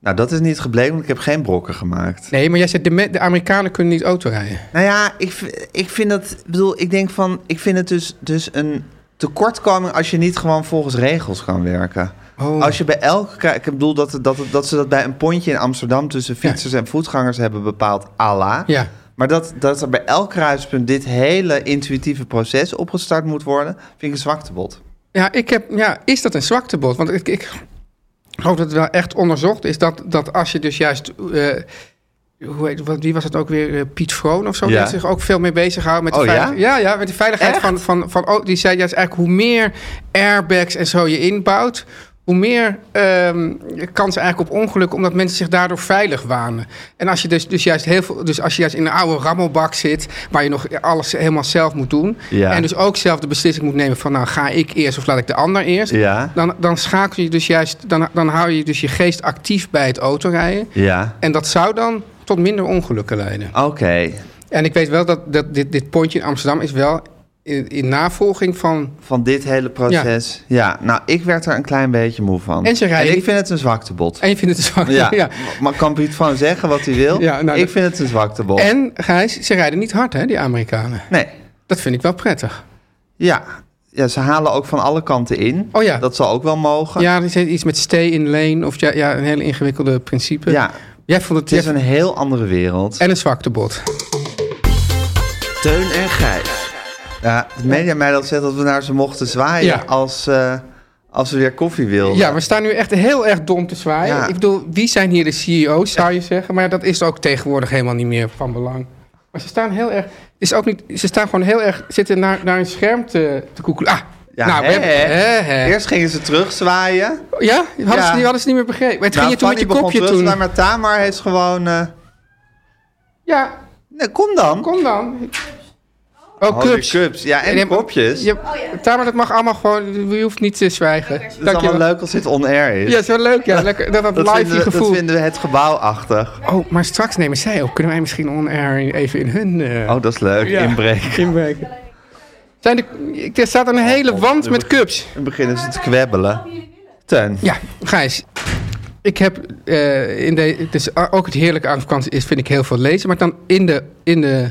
Nou, dat is niet gebleken, want ik heb geen brokken gemaakt. Nee, maar jij zegt de, me- de Amerikanen kunnen niet autorijden. Nou ja, ik, v- ik vind dat... Ik bedoel, ik denk van... Ik vind het dus, dus een tekortkoming als je niet gewoon volgens regels kan werken. Oh. Als je bij elke... Ik bedoel dat, dat, dat ze dat bij een pontje in Amsterdam... tussen fietsers en voetgangers hebben bepaald Allah. Ja. Maar dat, dat er bij elk kruispunt dit hele intuïtieve proces opgestart moet worden... vind ik een zwaktebod. Ja, ik heb, ja, is dat een zwaktebod? Want ik, ik hoop dat het wel echt onderzocht is dat, dat als je dus juist. eh, hoe heet, wat, wie was het ook weer? eh, Piet Vroon of zo? Die Ja. heeft zich ook veel mee bezig gehouden met de Oh, ja? veiligheid. Ja, ja, met de veiligheid Echt? van, van, van. Oh, die zei juist eigenlijk hoe meer airbags en zo je inbouwt. Hoe meer ehm, kans eigenlijk op ongeluk, omdat mensen zich daardoor veilig wanen. En als je dus, dus juist heel veel, dus als je juist in een oude rammelbak zit, waar je nog alles helemaal zelf moet doen. Ja. En dus ook zelf de beslissing moet nemen van nou ga ik eerst of laat ik de ander eerst. Ja. Dan, dan schakel je dus juist, dan, dan hou je dus je geest actief bij het autorijden. Ja. En dat zou dan tot minder ongelukken leiden. Oké. En ik weet wel dat, dat dit, dit pontje in Amsterdam is wel in, in navolging van... Van dit hele proces. Ja. nou, ik werd er een klein beetje moe van. En ze rijden ik vind het een zwaktebod. En je vindt het zwak. Ja, Ja. maar kan Piet gewoon zeggen wat hij wil? Ja, nou, ik dat- vind het een zwaktebod. En Gijs, ze rijden niet hard hè, die Amerikanen. Nee, Dat vind ik wel prettig. ja. ja, ze halen ook van alle kanten in. Oh ja. Dat zal ook wel mogen. Ja, er is iets met stay in lane of ja, ja een hele ingewikkelde principe. Ja, Jij vond het, het is jij- een heel andere wereld. En een zwaktebod. Teun en Gijs. Ja, de media mij dat zegt dat we naar ze mochten zwaaien Ja. als, eh, als we weer koffie wilden. Ja, we staan nu echt heel erg dom te zwaaien. Ja. Ik bedoel, wie zijn hier de CEO's, zou je zeggen? Maar dat is ook tegenwoordig helemaal niet meer van belang. Maar ze staan heel erg... Is ook niet, ze staan gewoon heel erg... Zitten naar, naar een scherm te, te koekelen. Ah, Ja, nou. Eerst gingen ze terugzwaaien. Ja? Hadden, Ja. Ze, die hadden ze niet meer begrepen. Maar het ging Nou, je toen met je kopje te toen. Maar Tamar heeft gewoon... eh, Ja, Nee, kom dan. kom dan. Oh, Oh, cups. cups. Ja, en maar- kopjes. Ja, Tamer, dat mag allemaal gewoon... Je hoeft niet te zwijgen. Het is allemaal leuk als dit on-air is. Ja, het is wel leuk, ja. Lekker, dat dat, dat, live vinden je we, gevoel. dat vinden we het gebouw achtig. Oh, maar straks nemen zij ook. Kunnen wij misschien on-air even in hun... eh, Oh, dat is leuk. Ja. Inbreken. inbreken. Zijn de, er staat een hele wand met cups. Dan beginnen ze te kwebbelen. Teun. Ja, Gijs. Ik heb eh, in de... Het is ook het heerlijke aan vakantie is, vind ik heel veel lezen. Maar dan in de, in de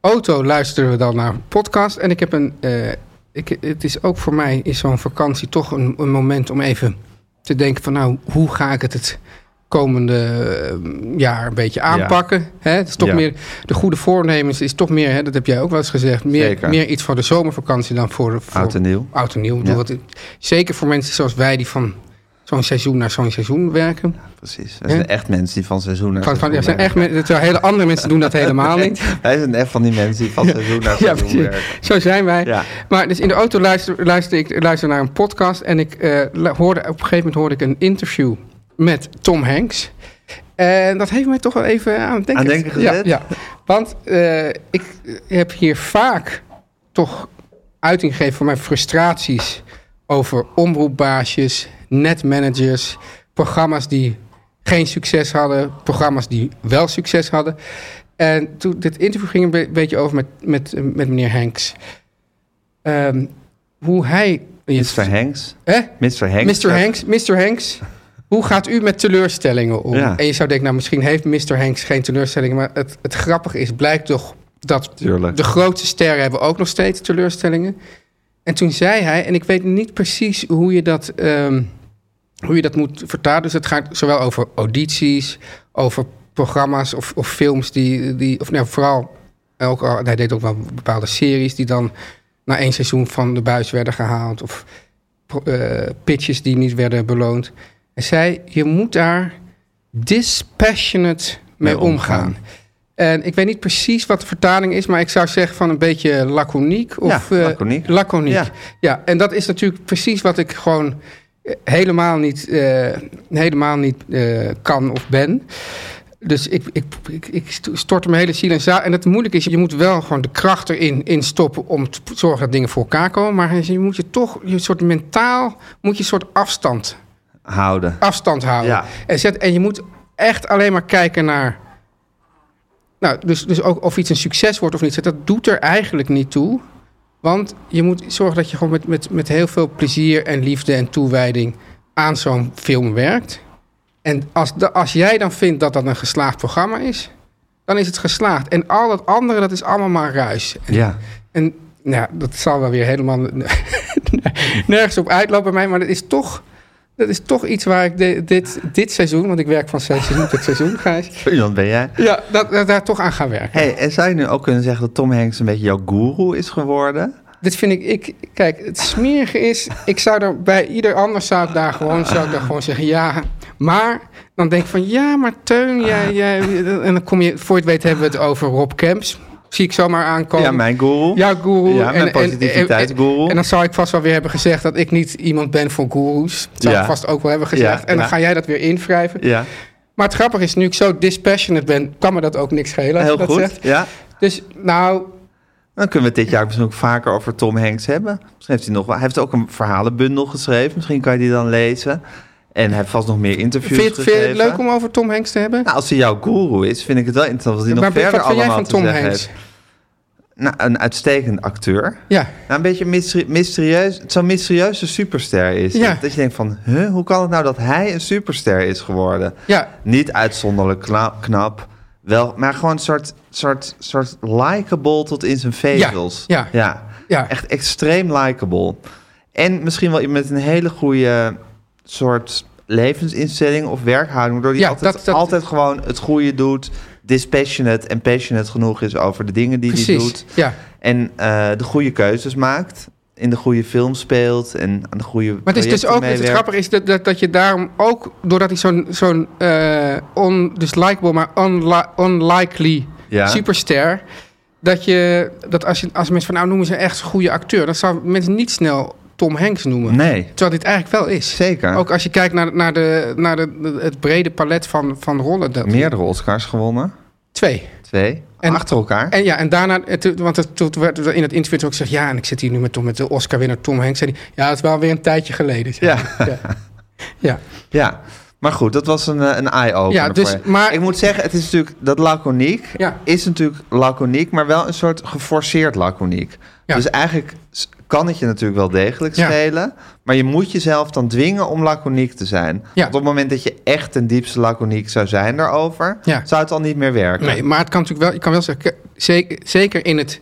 auto luisteren we dan naar een podcast. En ik heb een... eh, ik, het is ook voor mij is zo'n vakantie toch een, een moment om even te denken van... Nou, hoe ga ik het het komende eh, jaar een beetje aanpakken? Hè? Het is toch Ja. meer... De goede voornemens is toch meer... Hè, dat heb jij ook wel eens gezegd. Meer, Zeker. meer iets voor de zomervakantie dan voor... voor Oud en nieuw. oud en Ja. zeker voor mensen zoals wij die van zo'n seizoen naar zo'n seizoen werken. Precies. Er zijn Ja. echt mensen die van seizoen naar Van, van, seizoen zijn echt terwijl hele andere mensen doen dat helemaal niet. Wij zijn echt van die mensen die van seizoen naar Ja, seizoen precies. werken. Zo zijn wij. Ja. Maar dus in de auto luister, luister ik luister naar een podcast en ik eh, la- hoorde op een gegeven moment hoorde ik een interview met Tom Hanks. En dat heeft mij toch wel even aan het denken, Aan denken gezet? Ja, ja. want eh, ik heb hier vaak toch uiting gegeven voor mijn frustraties over omroepbaasjes, netmanagers, programma's die geen succes hadden, programma's die wel succes hadden. En toen, dit interview ging een be- beetje over met, met, met meneer Hanks. Ehm, hoe hij... Mr. Hanks. Hè? Mr. Hanks. Mr. Hanks, Mr. Hanks, hoe gaat u met teleurstellingen om? Ja. En je zou denken, nou misschien heeft Mr. Hanks geen teleurstellingen, maar het, het grappige is, blijkt toch dat Tuurlijk. de grootste sterren hebben ook nog steeds teleurstellingen. En toen zei hij, en ik weet niet precies hoe je dat, ehm, hoe je dat moet vertalen. Dus het gaat zowel over audities, over programma's of, of films die, die of nou, vooral, ook, al- hij deed ook wel bepaalde series die dan na één seizoen van de buis werden gehaald. Of eh, pitches die niet werden beloond. En zei, je moet daar dispassionate mee Mee omgaan. omgaan. En ik weet niet precies wat de vertaling is, maar ik zou zeggen van een beetje laconiek. Of, Ja, eh, laconiek. laconiek. Ja. Ja. en dat is natuurlijk precies wat ik gewoon helemaal niet, eh, helemaal niet eh, kan of ben. Dus ik, ik, ik, ik stort mijn hele ziel en zaal. En het moeilijke is, je moet wel gewoon de kracht erin in stoppen om te zorgen dat dingen voor elkaar komen. Maar je moet je toch, je soort mentaal, moet je een soort afstand Houden. afstand houden. Ja. En, zet, en je moet echt alleen maar kijken naar. Nou, dus, dus ook of iets een succes wordt of niet. Dat doet er eigenlijk niet toe. Want je moet zorgen dat je gewoon met, met, met heel veel plezier en liefde en toewijding aan zo'n film werkt. En als, de, als jij dan vindt dat dat een geslaagd programma is, dan is het geslaagd. En al het andere, dat is allemaal maar ruis. En, Ja. en nou, dat zal wel weer helemaal nergens op uitlopen bij mij. Maar dat is toch, dat is toch iets waar ik de- dit, dit seizoen... want ik werk van seizoen tot seizoen, Gijs... Iemand ben jij. Ja, dat, dat- daar toch aan gaan werken. Hey, en zou je nu ook kunnen zeggen dat Tom Hanks een beetje jouw guru is geworden? Dit vind ik, ik... Kijk, het smerige is... Ik zou er bij ieder ander zou ik daar gewoon, zou ik daar gewoon zeggen... Ja, maar... Dan denk ik van... Ja, maar Teun, jij... jij en dan kom je... Voor je het weet hebben we het over Rob Kemps. Zie ik zomaar aankomen. Ja, mijn guru. Ja, guru. Ja, mijn positiviteitsguru. En, dan zou ik vast wel weer hebben gezegd dat ik niet iemand ben voor gurus. Dat zou Ja. ik vast ook wel hebben gezegd. Ja, en dan ga jij dat weer invrijven. Ja, Maar het grappige is, nu ik zo dispassionate ben, kan me dat ook niks schelen. als heel je dat goed. Zegt. Ja. Dus nou, Dan kunnen we het dit jaar misschien ook vaker over Tom Hanks hebben. Misschien heeft hij nog wel. Hij heeft ook een verhalenbundel geschreven. Misschien kan je die dan lezen. En hij vast nog meer interviews vind je, het, vind je het gegeven. leuk om over Tom Hanks te hebben? Nou, als hij jouw guru is, vind ik het wel interessant wat hij nog verder wat vind jij allemaal van Tom zeggen Hanks? heeft. Nou, een uitstekend acteur. Ja, Nou, een beetje mysterie- mysterieus. Het zo'n mysterieuze superster is. Ja. Dat je denkt van, huh, hoe kan het nou dat hij een superster is geworden? ja, Niet uitzonderlijk kna- knap, wel, maar gewoon een soort, soort, soort likable tot in zijn vezels. ja, ja. ja. Echt extreem likable. En misschien wel met een hele goede soort levensinstelling of werkhouding, waardoor hij Ja, altijd, dat- dat- altijd gewoon het goede doet, dispassionate en passionate genoeg is over de dingen die hij doet. Ja. En eh, de goede keuzes maakt. In de goede film speelt. En aan de goede Maar het is dus ook, het grappige is dat, dat, dat je daarom ook, doordat hij zo'n, zo'n eh on, dus likable, maar unli- unlikely Ja. superster, dat je, dat als, je, als mensen van nou noemen ze echt een goede acteur, dan zou mensen niet snel Tom Hanks noemen. Nee, Terwijl dit eigenlijk wel is. zeker. Ook als je kijkt naar, naar, de, naar de, het brede palet van, van rollen. Dat, Meerdere Oscars gewonnen. Twee. Twee. En- achter elkaar. En ja, en daarna, het- want het, toen werd er in het interview ook gezegd... ja, en ik zit hier nu met, met de Oscar-winnaar Tom Hanks. Hij, ja, het is wel weer een tijdje geleden. ja. ja. ja. ja. Maar goed, dat was een, eh, een eye-opener Ja, dus- maar- Ik moet zeggen, het is natuurlijk... Dat laconiek Ja. is natuurlijk laconiek... maar wel een soort geforceerd laconiek. Ja. Dus eigenlijk kan het je natuurlijk wel degelijk Ja. schelen... maar je moet jezelf dan dwingen om laconiek te zijn. Ja. Op het moment dat je echt ten diepste laconiek zou zijn daarover... Ja. zou het al niet meer werken. Nee, maar het kan natuurlijk wel... Je kan wel zeggen, zeker, zeker in het,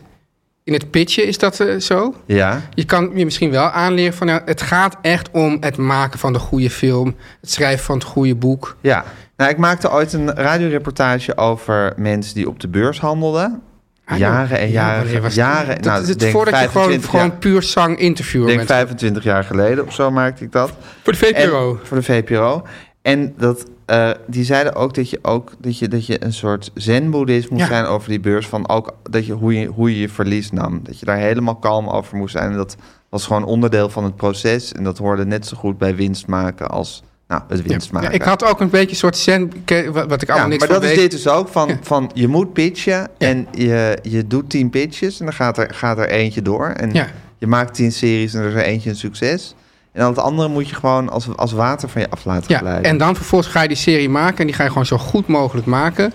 in het pitchen is dat eh, zo. Ja, Je kan je misschien wel aanleren van... Nou, het gaat echt om het maken van de goede film. Het schrijven van het goede boek. ja. Nou, ik maakte ooit een radioreportage over mensen die op de beurs handelden. Ah, jaren en Ja, jaren. jaren Dat nou, is het denk voordat je gewoon, 25 gewoon jaar- puur zang interviewer Ik denk bent. 25 jaar geleden of zo maakte ik dat. Voor de VPRO. En, voor de VPRO. En dat, eh, die zeiden ook dat je ook dat je, dat je een soort zen-boeddhist moest Ja. zijn over die beurs. Van ook dat je hoe, je hoe je je verlies nam. Dat je daar helemaal kalm over moest zijn. En dat was gewoon onderdeel van het proces. En dat hoorde net zo goed bij winst maken als nou, het winst Ja, maken. ik had ook een beetje een soort zen, wat ik allemaal Ja, niks maar dat is dit dus ook. Van, Ja. van je moet pitchen en je, je doet tien pitches en dan gaat er, gaat er eentje door. En Ja. je maakt tien series en er is er eentje een succes. En dan het andere moet je gewoon als, als water van je af laten Ja, glijden. en dan vervolgens ga je die serie maken en die ga je gewoon zo goed mogelijk maken.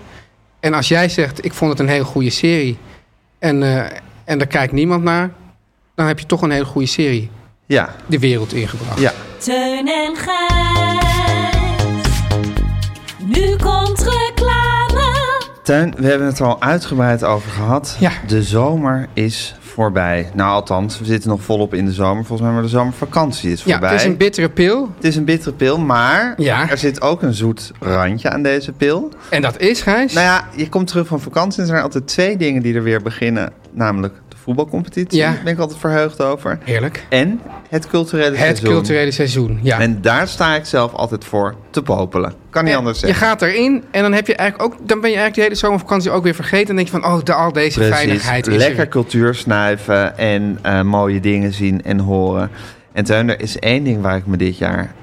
En als jij zegt, ik vond het een hele goede serie en, eh, en daar kijkt niemand naar, dan heb je toch een hele goede serie Ja, de wereld ingebracht. ja. Teun en Gijs. Nu komt reclame. Teun, we hebben het er al uitgebreid over gehad. Ja. De zomer is voorbij. Nou, althans, we zitten nog volop in de zomer. Volgens mij, maar de zomervakantie is Ja, voorbij. het is een bittere pil. Het is een bittere pil, maar Ja. er zit ook een zoet randje aan deze pil. En dat is, Gijs? Nou ja, je komt terug van vakantie en er zijn altijd twee dingen die er weer beginnen. Namelijk voetbalcompetitie. Ja. Daar ben ik altijd verheugd over. Heerlijk. En het culturele Het seizoen. culturele seizoen, ja. En daar sta ik zelf altijd voor te popelen. Kan niet En anders je zeggen. gaat erin en dan, heb je eigenlijk ook, dan ben je eigenlijk de hele zomervakantie ook weer vergeten. En denk je van, oh, de, al deze veiligheid is er Lekker cultuur snuiven en eh, mooie dingen zien en horen. En Teun, er is één ding waar ik me dit jaar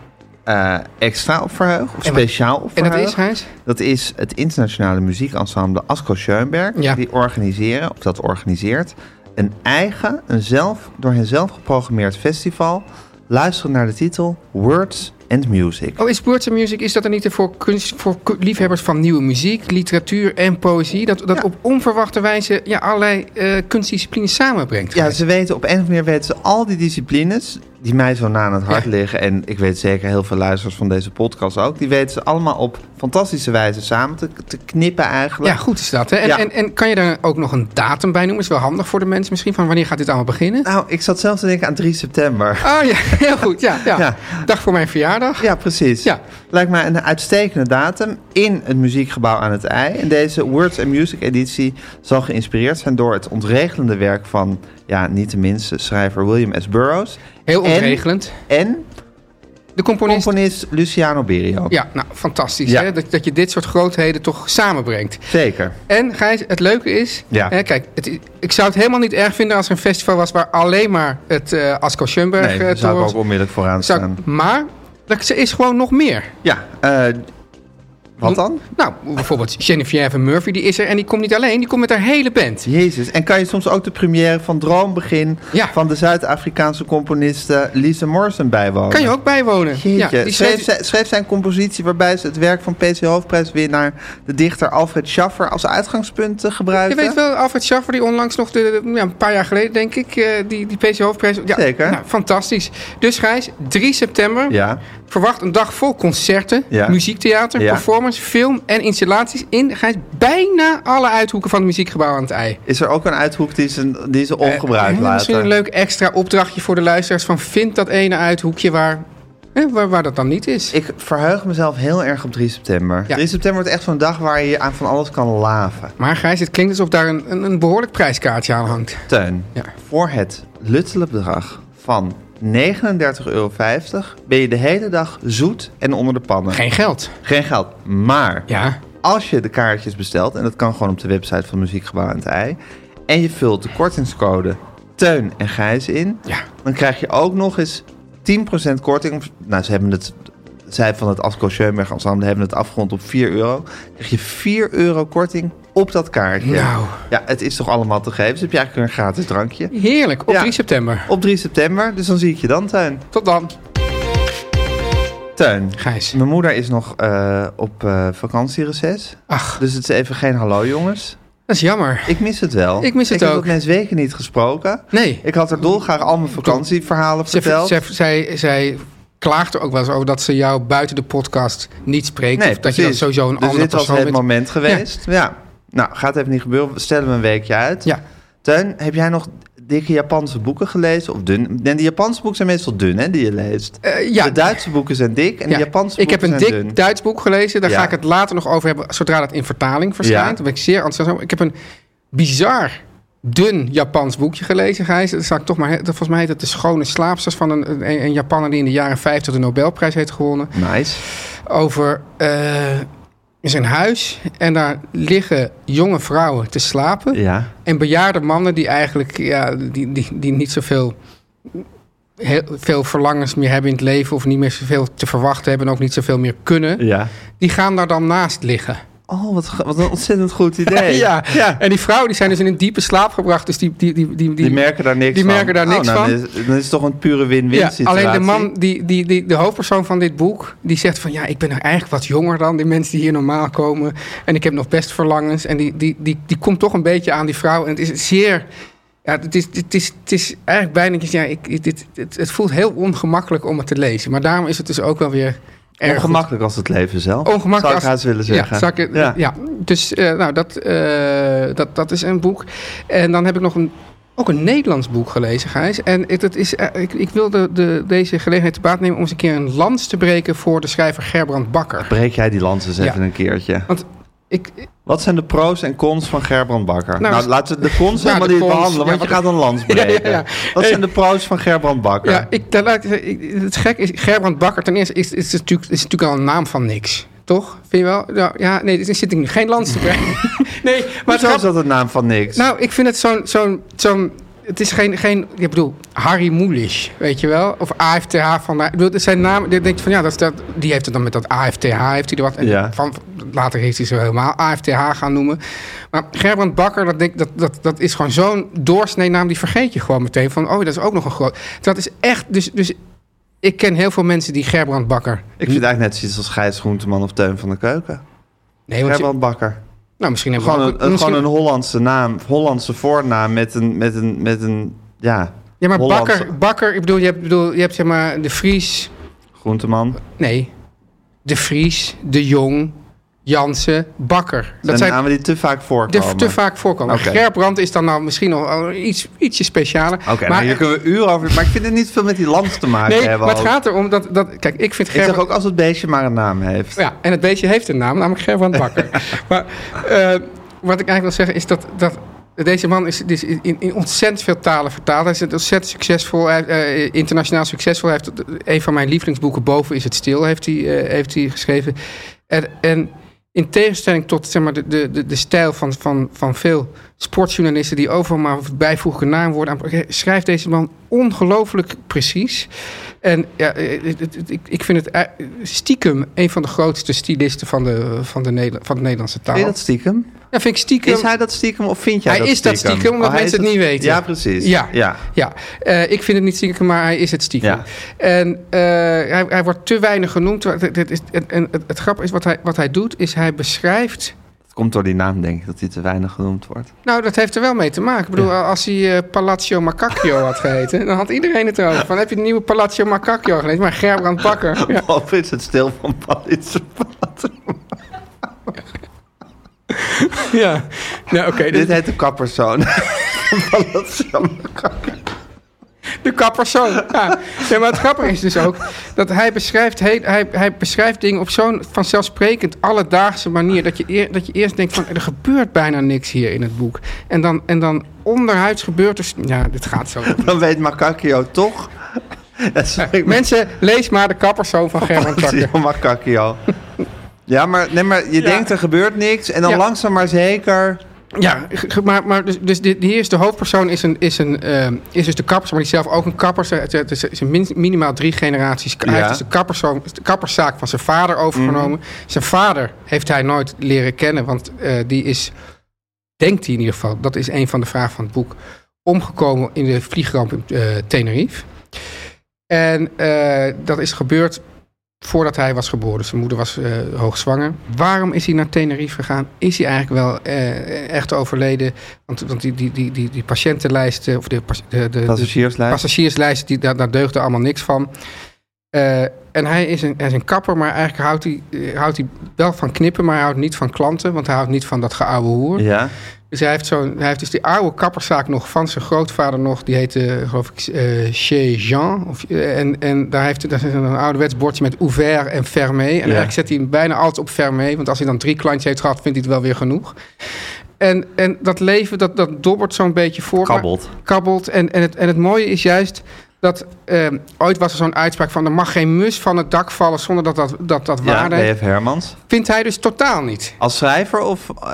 eh, extra op verheug. Of speciaal op En dat verheug. is, Gijs? Dat is het internationale muziekensemble Asko Schoenberg. Ja. Die organiseren, of dat organiseert, een eigen, een zelf, door hen zelf geprogrammeerd festival. Luisteren naar de titel Words and Music. Oh, is Words and Music, is dat er niet voor, kunst, voor liefhebbers van nieuwe muziek, literatuur en poëzie? Dat, dat Ja. op onverwachte wijze ja, allerlei eh, kunstdisciplines samenbrengt. Ja, ze weten op een of andere manier weten ze al die disciplines die mij zo na aan het hart liggen. En ik weet zeker heel veel luisteraars van deze podcast ook. Die weten ze allemaal op fantastische wijze samen te, te knippen eigenlijk. Ja, goed is dat. Hè? En, Ja. en, en kan je daar ook nog een datum bij noemen? Is wel handig voor de mensen misschien. Van wanneer gaat dit allemaal beginnen? Nou, ik zat zelf te denken aan 3 september. Oh ja, heel goed. Ja, ja. Ja. Dag voor mijn verjaardag. Ja, precies. Ja. Lijkt mij een uitstekende datum in het muziekgebouw aan het IJ. En deze Words and Music editie zal geïnspireerd zijn door het ontregelende werk van, ja, niet de minste, schrijver William S. Burroughs. Heel En- ontregelend. En De componist. componist Luciano Berio. Ja, nou, fantastisch. Ja. Hè? Dat, dat je dit soort grootheden toch samenbrengt. Zeker. En Gijs, het leuke is... Ja. Hè, kijk, het, ik zou het helemaal niet erg vinden als er een festival was... waar alleen maar het eh Asko Schoenberg Nee, eh, daar zou ik ook onmiddellijk vooraan staan. ik- Maar er is gewoon nog meer. Ja, eh, wat dan? Nou, bijvoorbeeld Geneviève Murphy, die is er. En die komt niet alleen, die komt met haar hele band. Jezus. En kan je soms ook de première van Droombegin Ja. van de Zuid-Afrikaanse componiste Lisa Morrison bijwonen? Kan je ook bijwonen. Jeetje. die schreef, schreef- zij, schreef zij een compositie waarbij ze het werk van PC Hoofdprijswinnaar, de dichter Alfred Schaffer, als uitgangspunt eh, Je gebruikte? weet wel, Alfred Schaffer, die onlangs nog, de, de- ja, een paar jaar geleden denk ik, eh, die, die PC Hoofdprijs... Ja, Zeker. Nou, fantastisch. Dus Gijs, 3 september, Ja, verwacht een dag vol concerten, Ja. muziektheater, Ja. Film en installaties in Gijs, bijna alle uithoeken van het muziekgebouw aan het ei. is er ook een uithoek die ze, die ze ongebruikt Eh, laten? Misschien een leuk extra opdrachtje voor de luisteraars van vind dat ene uithoekje waar, hè, waar, waar dat dan niet is. Ik verheug mezelf heel erg op 3 september. Ja. 3 september wordt echt zo'n dag waar je aan van alles kan laven. Maar Gijs, het klinkt alsof daar een, een, een behoorlijk prijskaartje aan hangt. Teun, Ja. voor het luttele bedrag van 39,50 euro ben je de hele dag zoet en onder de pannen. Geen geld. Geen geld. Maar Ja. als je de kaartjes bestelt, en dat kan gewoon op de website van Muziekgebouw aan het IJ, en je vult de kortingscode Teun en Gijs in, Ja. dan krijg je ook nog eens 10% korting. Nou, ze hebben het, zij van het Asko Schoenberg Ensemble hebben het afgerond op 4 euro. Krijg je 4 euro korting op dat kaartje. Nou. Ja, het is toch allemaal te geven. Dus heb je eigenlijk een gratis drankje. Heerlijk, op Ja. 3 september. Op 3 september, dus dan zie ik je dan, Teun. Tot dan. Teun. Gijs. Mijn moeder is nog eh, op eh vakantiereces. Ach, Dus het is even geen hallo jongens. dat is jammer. Ik mis het wel. Ik mis het ik ook. heb dat mensen weken niet gesproken. Nee. Ik had er dolgraag al mijn vakantieverhalen verteld. ze, zij, zij klaagt er ook wel eens over dat ze jou buiten de podcast niet spreekt. of dat je dan sowieso een dus andere dit was persoon het moment geweest. Ja. Nou, gaat even niet gebeuren. Stellen we een weekje uit. Ja. Teun, heb jij nog dikke Japanse boeken gelezen? Of dun? En die Japanse boeken zijn meestal dun, hè, die je leest. Eh, ja. De Duitse boeken zijn dik en Ja. de Japanse ik heb boeken een zijn dik dun. Duits boek gelezen. Daar Ja. ga ik het later nog over hebben, zodra dat in vertaling verschijnt. Ja. Daar ben ik zeer enthousiast. Ik heb een bizar dun Japans boekje gelezen, Gijs. Dat zal ik toch maar, volgens mij heet het De Schone Slaapsters van een, een, een Japaner die in de jaren 50 de Nobelprijs heeft gewonnen. Nice. Over eh, in zijn huis en daar liggen jonge vrouwen te slapen. Ja. En bejaarde mannen die eigenlijk ja, die, die, die niet zoveel heel veel verlangens meer hebben in het leven of niet meer zoveel te verwachten hebben en ook niet zoveel meer kunnen, Ja. die gaan daar dan naast liggen. Oh, wat, wat een ontzettend goed idee. ja. ja. En die vrouwen die zijn dus in een diepe slaap gebracht, dus die, die, die, die, Die merken daar niks die van. merken daar niks oh, nou, van. Dan is, dan is het toch een pure win-win ja, situatie. alleen de man, die, die, die, de hoofdpersoon van dit boek, die zegt van ja, ik ben er eigenlijk wat jonger dan die mensen die hier normaal komen. En ik heb nog best verlangens. En die, die, die, die komt toch een beetje aan die vrouw. En het is zeer. Ja, het is, het is, het is eigenlijk bijna. Ja, ik, dit, het, het voelt heel ongemakkelijk om het te lezen. Maar daarom is het dus ook wel weer erg goed. Ongemakkelijk als het leven zelf. Ongemakkelijk Zou ik haast willen zeggen. Ja, zou ik, Ja. ja. dus eh, nou, dat, eh, dat, dat is een boek. En dan heb ik nog een, ook een Nederlands boek gelezen, Gijs. En het, het is, eh, ik, ik wilde de, deze gelegenheid te baat nemen om eens een keer een lans te breken voor de schrijver Gerbrand Bakker. Breek jij die lans eens Ja. even een keertje. Want ik, Wat zijn de pro's en cons van Gerbrand Bakker? Nou, Nou, laten we de cons helemaal niet behandelen, want Ja, je gaat een ja, breken. ja. Wat zijn de pro's van Gerbrand Bakker? Ja, ik, het gek is, Gerbrand Bakker, ten eerste is, is, natuurlijk, is natuurlijk al een naam van niks. Toch? Vind je wel? Nou, ja, nee, er zit ik nu geen lans te brengen. nee, maar Hoezo grap- is dat een naam van niks? Nou, ik vind het zo'n... zo'n zo'n het is geen, geen, ik bedoel, Harry Mulisch, weet je wel? Of AFTH van, ik bedoel, zijn die denk je van ja, dat dat, die heeft het dan met dat AFTH, heeft hij er wat, en Ja. van, later heeft hij ze helemaal AFTH gaan noemen. Maar Gerbrand Bakker, dat, denk, dat, dat, dat is gewoon zo'n doorsnee-naam, die vergeet je gewoon meteen van, oh, dat is ook nog een groot. Dat is echt, dus, dus ik ken heel veel mensen die Gerbrand Bakker. ik vind eigenlijk net zoiets als Gijs Groenteman of Teun van de Keuken. Nee, Gerbrand Bakker. Nou, misschien hebben we Gewoon ook- een, een, misschien- gewoon een Hollandse naam, Hollandse voornaam met een, met een, met een ja, Ja, maar Hollandse- Bakker, Bakker, ik bedoel, je hebt, bedoel, je hebt zeg maar de Vries, Groenteman. Nee. De Vries, De Jong, Jansen, Bakker. Dat zijn namen die te vaak de, voorkomen. te vaak voorkomen. Oké. Gerbrand is dan nou misschien nog iets, ietsje specialer. Oké, maar hier kunnen we uren over... Maar ik vind het niet veel met die land te maken nee, hebben. maar het ook. gaat erom dat, dat... Kijk, ik vind Ik zeg Gerbrand... ook als het beestje maar een naam heeft. Ja, en het beestje heeft een naam, namelijk Gerbrand Bakker. maar eh, wat ik eigenlijk wil zeggen is dat... dat deze man is, is in, in ontzettend veel talen vertaald. Hij is ontzettend succesvol, hij, eh, internationaal succesvol. Hij heeft een van mijn lievelingsboeken, Boven is het stil, heeft hij, eh, heeft hij geschreven. En, en in tegenstelling tot zeg maar, de, de, de, de stijl van, van, van veel sportjournalisten... die overal maar bijvoeglijke naamwoorden aan... schrijft deze man ongelooflijk precies. En ja, eh, het- het- ik, vind het eh, stiekem een van de grootste stylisten van de, van de, van de Nederlandse taal. Je dat stiekem? Ja, vind ik stiekem... Is hij dat stiekem of vind jij Hij dat is dat stiekem? omdat Oh, hij mensen is het niet weten. Ja, precies. Ja. ja. Ja, eh, ik vind het niet stiekem, maar hij is het stiekem. Ja. En eh, hij, hij wordt te weinig genoemd. Het, het, is, en- en het, het grappige is, wat hij, wat hij doet, is hij beschrijft... Het komt door die naam, denk ik, dat hij te weinig genoemd wordt. Nou, dat heeft er wel mee te maken. Ik bedoel, als hij eh, Palazzo Macacchio had geheten... dan had iedereen het erover. Van, heb je de nieuwe Palazzo Macacchio gelezen? Maar Gerbrand Bakker... Ja. Of is het stil van Palitse Ja, ja oké. Dit dus heet de kapperzoon. van Palazzo de kappersoon. Ja. ja, maar het grappige is dus ook dat hij beschrijft, heel, hij, hij beschrijft dingen op zo'n vanzelfsprekend alledaagse manier. Dat je, eer, dat je eerst denkt van er gebeurt bijna niks hier in het boek. En dan, en dan onderhuids gebeurt er. Ja, dit gaat zo. Dan weet Macacchio toch... Ja, Mensen, lees maar de kappersoon van Gerbrand Bakker. Palazzo Macacchio. Ja, maar, nee, maar je Ja. denkt er gebeurt niks en dan Ja. langzaam maar zeker... Ja, maar, maar dus, dus de, hier is de hoofdpersoon is, een, is, een, ehm, is dus de kapper, maar die zelf ook een kapper. Ze- Het is, het is min- minimaal drie generaties. Hij heeft dus de, kapperzoon, de kapperszaak van zijn vader overgenomen. Zijn vader heeft hij nooit leren kennen, want eh, die is, denkt hij in ieder geval, dat is een van de vragen van het boek, omgekomen in de vliegramp in eh, Tenerife. En eh, dat is gebeurd voordat hij was geboren. Dus zijn moeder was eh, hoogzwanger. Waarom is hij naar Tenerife gegaan? Is hij eigenlijk wel eh, echt overleden? Want, want die, die, die, die, die patiëntenlijsten, of de, de, de, Passagierslijst. passagierslijsten, die, daar, daar deugde allemaal niks van. Eh, en hij is, een, hij is een kapper, maar eigenlijk houdt hij, eh, houdt hij wel van knippen, maar hij houdt niet van klanten, want hij houdt niet van dat geouwe hoer. Ja. Dus hij heeft, zo'n, hij heeft dus die oude kapperszaak nog van zijn grootvader nog. Die heette, geloof ik, eh Chez Jean. Of, eh, en, en daar heeft hij daar is een ouderwets bordje met ouvert en fermé. En eigenlijk zet hij hem bijna altijd op fermé. Want als hij dan drie klantjes heeft gehad, vindt hij het wel weer genoeg. En, en dat leven, dat, dat dobbert zo'n beetje voor. maar- Kabbelt. kabbelt. En, en, het, en het mooie is juist dat eh, ooit was er zo'n uitspraak van... er mag geen mus van het dak vallen zonder dat dat, dat, dat Ja, waarde heeft. B.F. Hermans. Vindt hij dus totaal niet. Als schrijver of eh,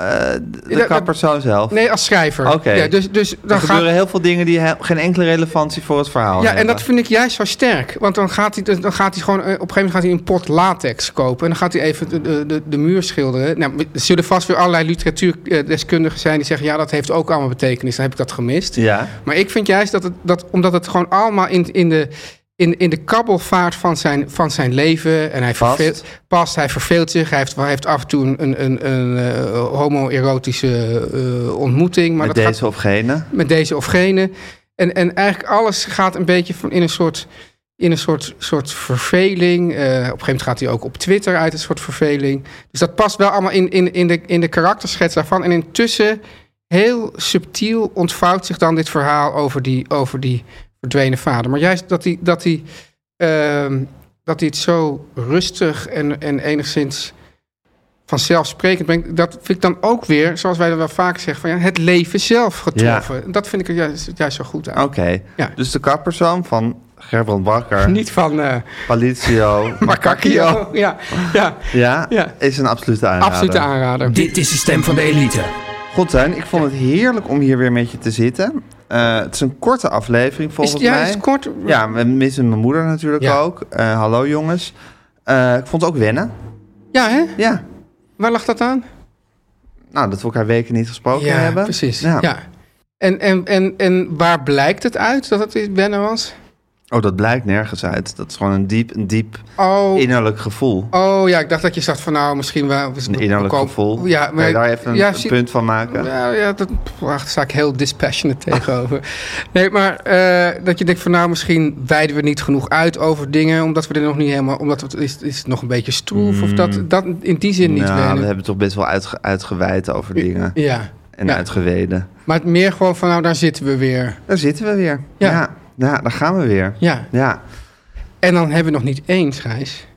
de kappersoon zelf? Nee, als schrijver. Oké. Ja, dus, dus Er dan gaat, gebeuren heel veel dingen die geen enkele relevantie voor het verhaal Ja, hebben. en dat vind ik juist zo sterk. Want dan gaat hij, dan gaat hij gewoon... eh, Op een gegeven moment gaat hij een pot latex kopen. En dan gaat hij even de, de, de, de muur schilderen. Nou, er zullen vast weer allerlei literatuurdeskundigen zijn... die zeggen, ja, dat heeft ook allemaal betekenis. Dan heb ik dat gemist. Ja. Maar ik vind juist dat, het, dat omdat het gewoon allemaal in, in, de, in, in de kabbelvaart van zijn, van zijn leven... en hij Past. verveelt, past, hij verveelt zich. Hij heeft, hij heeft af en toe een, een, een, eh, homoerotische eh, ontmoeting. Maar Met dat gaat- deze of gene. met deze of gene. En, en eigenlijk alles gaat een beetje van in een soort, in een soort, soort verveling. Eh, op een gegeven moment gaat hij ook op Twitter uit een soort verveling. Dus dat past wel allemaal in, in, in, de, in de karakterschets daarvan. En intussen, heel subtiel, ontvouwt zich dan dit verhaal over die, over die verdwenen vader. Maar juist dat hij, dat hij, ehm, dat hij het zo rustig en, en enigszins vanzelfsprekend brengt. Dat vind ik dan ook weer, zoals wij dat wel vaak zeggen, van ja, het leven zelf getroffen. Dat vind ik er juist, juist zo goed aan. Oké, Ja. dus de kappersoon van Gerbrand Bakker, Niet van eh Palizio, Macacchio. Ja, ja, Ja, Ja. is een absolute aanrader. absolute aanrader. Dit is de stem van de elite. Goed, Teun, ik vond het heerlijk om hier weer met je te zitten. Eh, het is een korte aflevering Is, volgens ja, mij. is kort. Ja, we missen mijn moeder natuurlijk Ja. ook. Eh, hallo jongens. Eh, ik vond het ook wennen. Ja, hè? Ja, Waar lag dat aan? nou dat we elkaar weken niet gesproken ja, hebben. precies. Ja. Ja. En, en, en, en waar blijkt het uit dat het wennen was? Oh, dat blijkt nergens uit. Dat is gewoon een diep, een diep Oh, innerlijk gevoel. oh ja, ik dacht dat je zag van nou, misschien wel... Een innerlijk koop- gevoel. Ja, Kan je daar even een, ja, een zie- punt van maken? Ja, ja dat, wacht, daar sta ik heel dispassionate tegenover. Nee, maar eh, dat je denkt van nou, misschien wijden we niet genoeg uit over dingen, omdat we er nog niet helemaal, omdat het is, is het nog een beetje stroef of dat, dat in die zin niet nou, we wennen. hebben toch best wel uitge, uitgeweid over dingen. Ja, En ja. uitgeweden. maar het meer gewoon van nou, daar zitten we weer. Daar zitten we weer. Ja. Ja, daar gaan we weer. Ja, Ja. en dan hebben we nog niet eens, Gijs,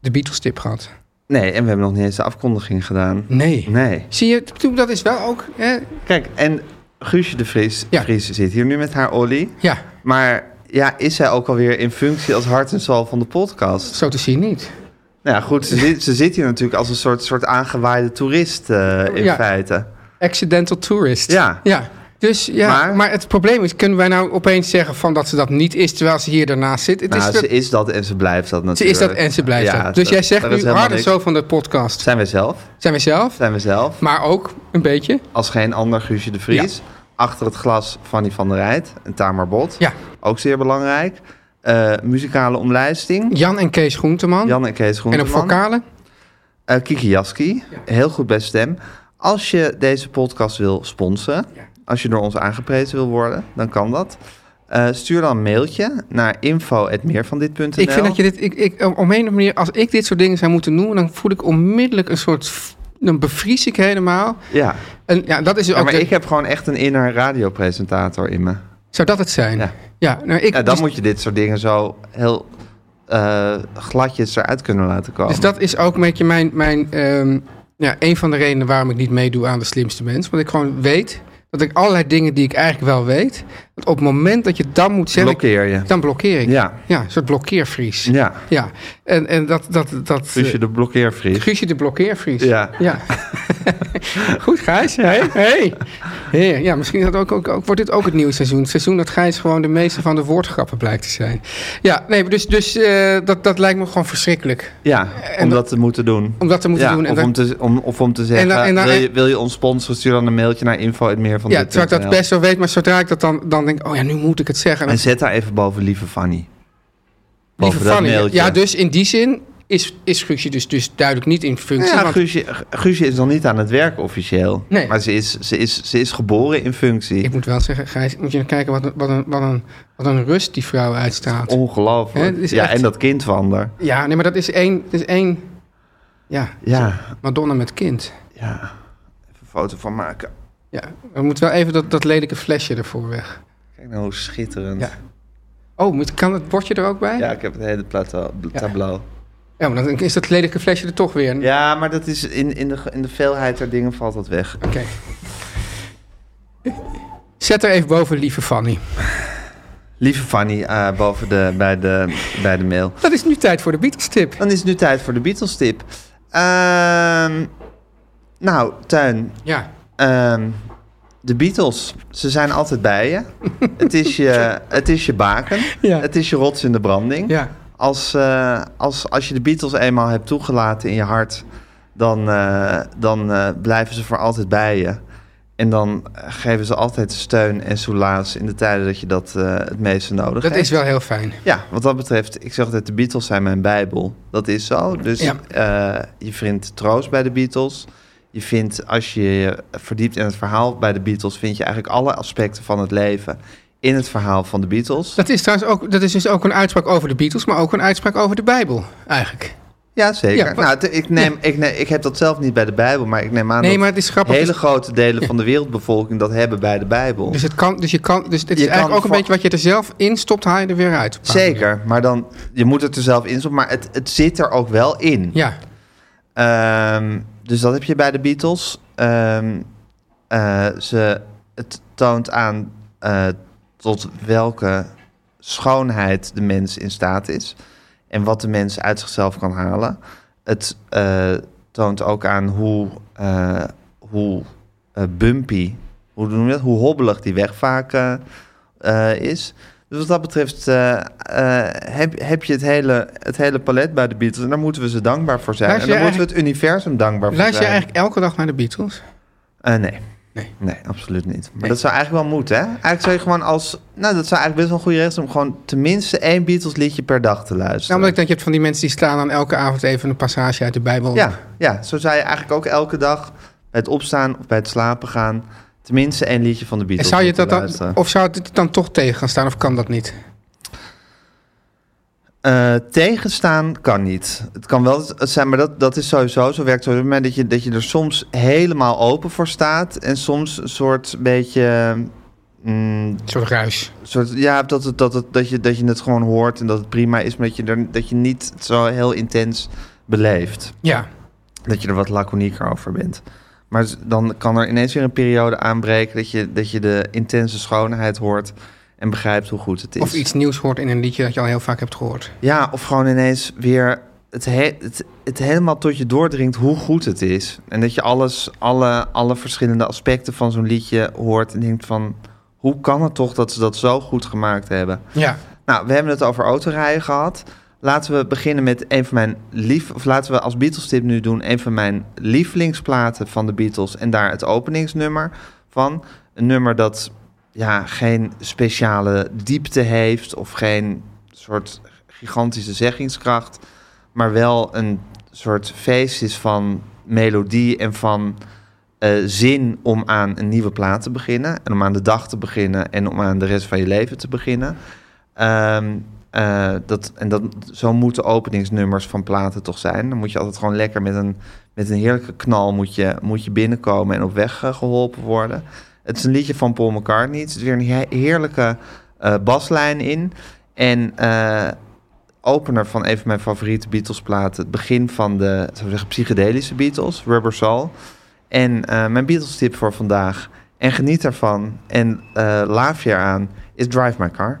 de Beatles-tip gehad. Nee, en we hebben nog niet eens de afkondiging gedaan. Nee. Nee. Zie je, toen, dat is wel ook, hè? Kijk, en Guusje de Vries, Ja. Vries zit hier nu met haar Olly. ja, Maar ja, is zij ook alweer in functie als hart en ziel van de podcast? zo te zien niet. Nou ja, goed, ze zit, ze zit hier natuurlijk als een soort, soort aangewaaide toerist eh, in Ja. feite. Accidental tourist. Ja. Ja. Dus ja, maar, Maar- het probleem is, kunnen wij nou opeens zeggen van dat ze dat niet is, terwijl ze hier daarnaast zit? Het Nou, is ze is dat en ze blijft dat Ze natuurlijk. is dat en ze blijft Ja, dat. Dus dat- jij zegt nu helemaal hard en niks. zo van de podcast. Zijn wij zelf? Zijn wij zelf, Zijn we zelf? maar ook een beetje. Als geen ander Guusje de Vries. Achter het glas Fanny van der Rijt en Tamar Bot. Ja. Ook zeer belangrijk. Eh, muzikale omlijsting. Jan en Kees Groenteman. Jan en Kees en Groenteman. op vocalen. Eh, Kiki Jaski, heel goed bij stem. Als je deze podcast wil sponsoren, Ja. Als je door ons aangeprezen wil worden, dan kan dat. Eh, stuur dan een mailtje naar info.meervandit.nl. Ik vind dat je dit, ik, ik, op een of andere manier, als ik dit soort dingen zou moeten noemen, dan voel ik onmiddellijk een soort, dan bevries ik helemaal. Ja, En ja, dat is ja ook, maar de- ik heb gewoon echt een inner radiopresentator in me. zou dat het zijn? Ja. Ja, nou, ik, Ja, dan dus, moet je dit soort dingen zo heel eh, gladjes eruit kunnen laten komen. dus dat is ook een beetje mijn, mijn ehm, ja, een van de redenen waarom ik niet meedoe aan de slimste mens. Want ik gewoon weet dat ik allerlei dingen die ik eigenlijk wel weet, dat op het moment dat je dan moet zeggen, Blokkeer je. dan blokkeer ik. Ja, Ja, een soort blokkeervries. ja. Ja, en, en dat... dat, dat Guusje de blokkeervries. Guusje de blokkeervries. Ja. ja. Goed, Gijs. Hey, hey. Hey, Ja, misschien dat ook, ook, ook, wordt dit ook het nieuwe seizoen. Het seizoen dat Gijs gewoon de meeste van de woordgrappen blijkt te zijn. Ja, nee, dus, dus eh, dat, dat lijkt me gewoon verschrikkelijk. Ja, En om dat- te moeten doen. Om dat te moeten ja, doen. En of, dat- om te, om, of om te zeggen, dan- en dan- wil, je, wil je ons sponsoren, stuur dan een mailtje naar info het meer van ja, terwijl ik dat best wel weet, maar zodra ik dat dan, dan denk, oh ja, nu moet ik het zeggen. En zet daar even boven lieve Fanny. Lieve Boven dat Fanny, mailtje. ja, dus in die zin is, is Guusje dus, dus duidelijk niet in functie. Ja, want- Guusje, Guusje is nog niet aan het werk officieel. Nee. Maar ze is, ze, is, ze is geboren in functie. ik moet wel zeggen, Gijs, moet je nou kijken wat een, wat een, wat een, wat een rust die vrouw uitstraalt. Ongelooflijk. Ja, echt- en dat kind van haar. Ja, nee, maar dat is één, dat is één, ja, Ja, Madonna met kind. ja. Even een foto van maken. Ja, we moeten wel even dat, dat lelijke flesje ervoor weg. Kijk nou hoe schitterend. Ja. Ja, Oh, moet, kan het bordje er ook bij? Ja. ik heb het hele plateau, tableau. Maar dan is dat lelijke flesje er toch weer. Ja, maar dat is in, in, de, in de veelheid der dingen valt dat weg. Oké. Zet er even boven, lieve Fanny. Lieve Fanny, eh, boven de, bij, de, bij de mail. Dat is nu tijd voor de Beatles-tip. Dan is het nu tijd voor de Beatles tip. Ehm, nou, Tuin, Ja, ehm, de Beatles, ze zijn altijd bij je. het, is je het is je baken. Ja. Het is je rots in de branding. ja. Als, eh, als, als je de Beatles eenmaal hebt toegelaten in je hart, dan, eh, dan eh, blijven ze voor altijd bij je. En dan geven ze altijd steun en soelaas in de tijden dat je dat het meeste nodig Dat hebt. is wel heel fijn. Ja, wat dat betreft, ik zeg altijd, de Beatles zijn mijn bijbel. Dat is zo. Dus Ja. je vindt troost bij de Beatles. Je vindt, als je je verdiept in het verhaal bij de Beatles, vind je eigenlijk alle aspecten van het leven in het verhaal van de Beatles. Dat is trouwens ook, dat is dus ook een uitspraak over de Beatles, maar ook een uitspraak over de Bijbel, eigenlijk. Ja, zeker. Ja, nou, ik, neem, ik, neem, ik heb dat zelf niet bij de Bijbel, maar ik neem aan Nee, dat maar het is grappig. hele dus- grote delen van de wereldbevolking dat hebben bij de Bijbel. Dus het kan, dus je kan, dus het is Je eigenlijk ook een beetje wat je er zelf in stopt, haal je er weer uit. Zeker, maar dan, je moet het er zelf in stoppen, maar het, het zit er ook wel in. Ja, Ehm, dus dat heb je bij de Beatles. Ehm, eh, ze, het toont aan eh, tot welke schoonheid de mens in staat is. En wat de mens uit zichzelf kan halen. Het eh, toont ook aan hoe, eh, hoe eh, bumpy, hoe, noem je dat? hoe hobbelig die weg vaak is. Dus wat dat betreft heb, heb je het hele, het hele palet bij de Beatles. En daar moeten we ze dankbaar voor zijn. En daar moeten we het universum dankbaar voor Luister je zijn. eigenlijk elke dag naar de Beatles? Nee. Nee. Nee, absoluut niet. Maar Nee. dat zou eigenlijk wel moeten, hè? Eigenlijk zou je gewoon als... Nou, dat zou eigenlijk best wel een goede regel zijn... om gewoon tenminste één Beatles liedje per dag te luisteren. Nou, omdat ik denk, je hebt van die mensen die slaan dan elke avond even een passage uit de Bijbel. Ja, ja, zo zou je eigenlijk ook elke dag... bij het opstaan of bij het slapen gaan... tenminste één liedje van de En Beatles zou je dat dan, of zou het dan toch tegen gaan staan of kan dat niet? Eh, tegenstaan kan niet. Het kan wel zijn, maar dat, dat is sowieso, zo werkt het dat je, dat je er soms helemaal open voor staat... en soms een soort beetje... mm, Een soort ruis. soort, ja, dat, het, dat, het, dat, je, dat je het gewoon hoort en dat het prima is, maar dat je, er, dat je niet zo heel intens beleeft. Ja. Dat je er wat laconieker over bent. Maar dan kan er ineens weer een periode aanbreken dat je, dat je de intense schoonheid hoort en begrijpt hoe goed het is. Of iets nieuws hoort in een liedje dat je al heel vaak hebt gehoord. Ja, of gewoon ineens weer het, he- het, het helemaal tot je doordringt hoe goed het is. En dat je alles, alle, alle verschillende aspecten van zo'n liedje hoort en denkt van... hoe kan het toch dat ze dat zo goed gemaakt hebben? Ja. Nou, we hebben het over autorijden gehad. Laten we beginnen met een van mijn lief... Of laten we als Beatles tip nu doen... een van mijn lievelingsplaten van de Beatles... en daar het openingsnummer van. Een nummer dat ja, geen speciale diepte heeft... of geen soort gigantische zeggingskracht... maar wel een soort feest is van melodie en van eh, zin om aan een nieuwe plaat te beginnen. En om aan de dag te beginnen en om aan de rest van je leven te beginnen. Ehm, eh, dat, en dat, zo moeten openingsnummers van platen toch zijn. Dan moet je altijd gewoon lekker met een, met een heerlijke knal moet je, moet je binnenkomen en op weg eh, geholpen worden. Het is een liedje van Paul McCartney. Het is weer een he- heerlijke eh, baslijn in. En eh, opener van een van mijn favoriete Beatles-platen. Het begin van de, zou zeggen, psychedelische Beatles, Rubber Soul. En eh, mijn Beatles-tip voor vandaag. En geniet ervan. En laaf je eraan. Is Drive My Car.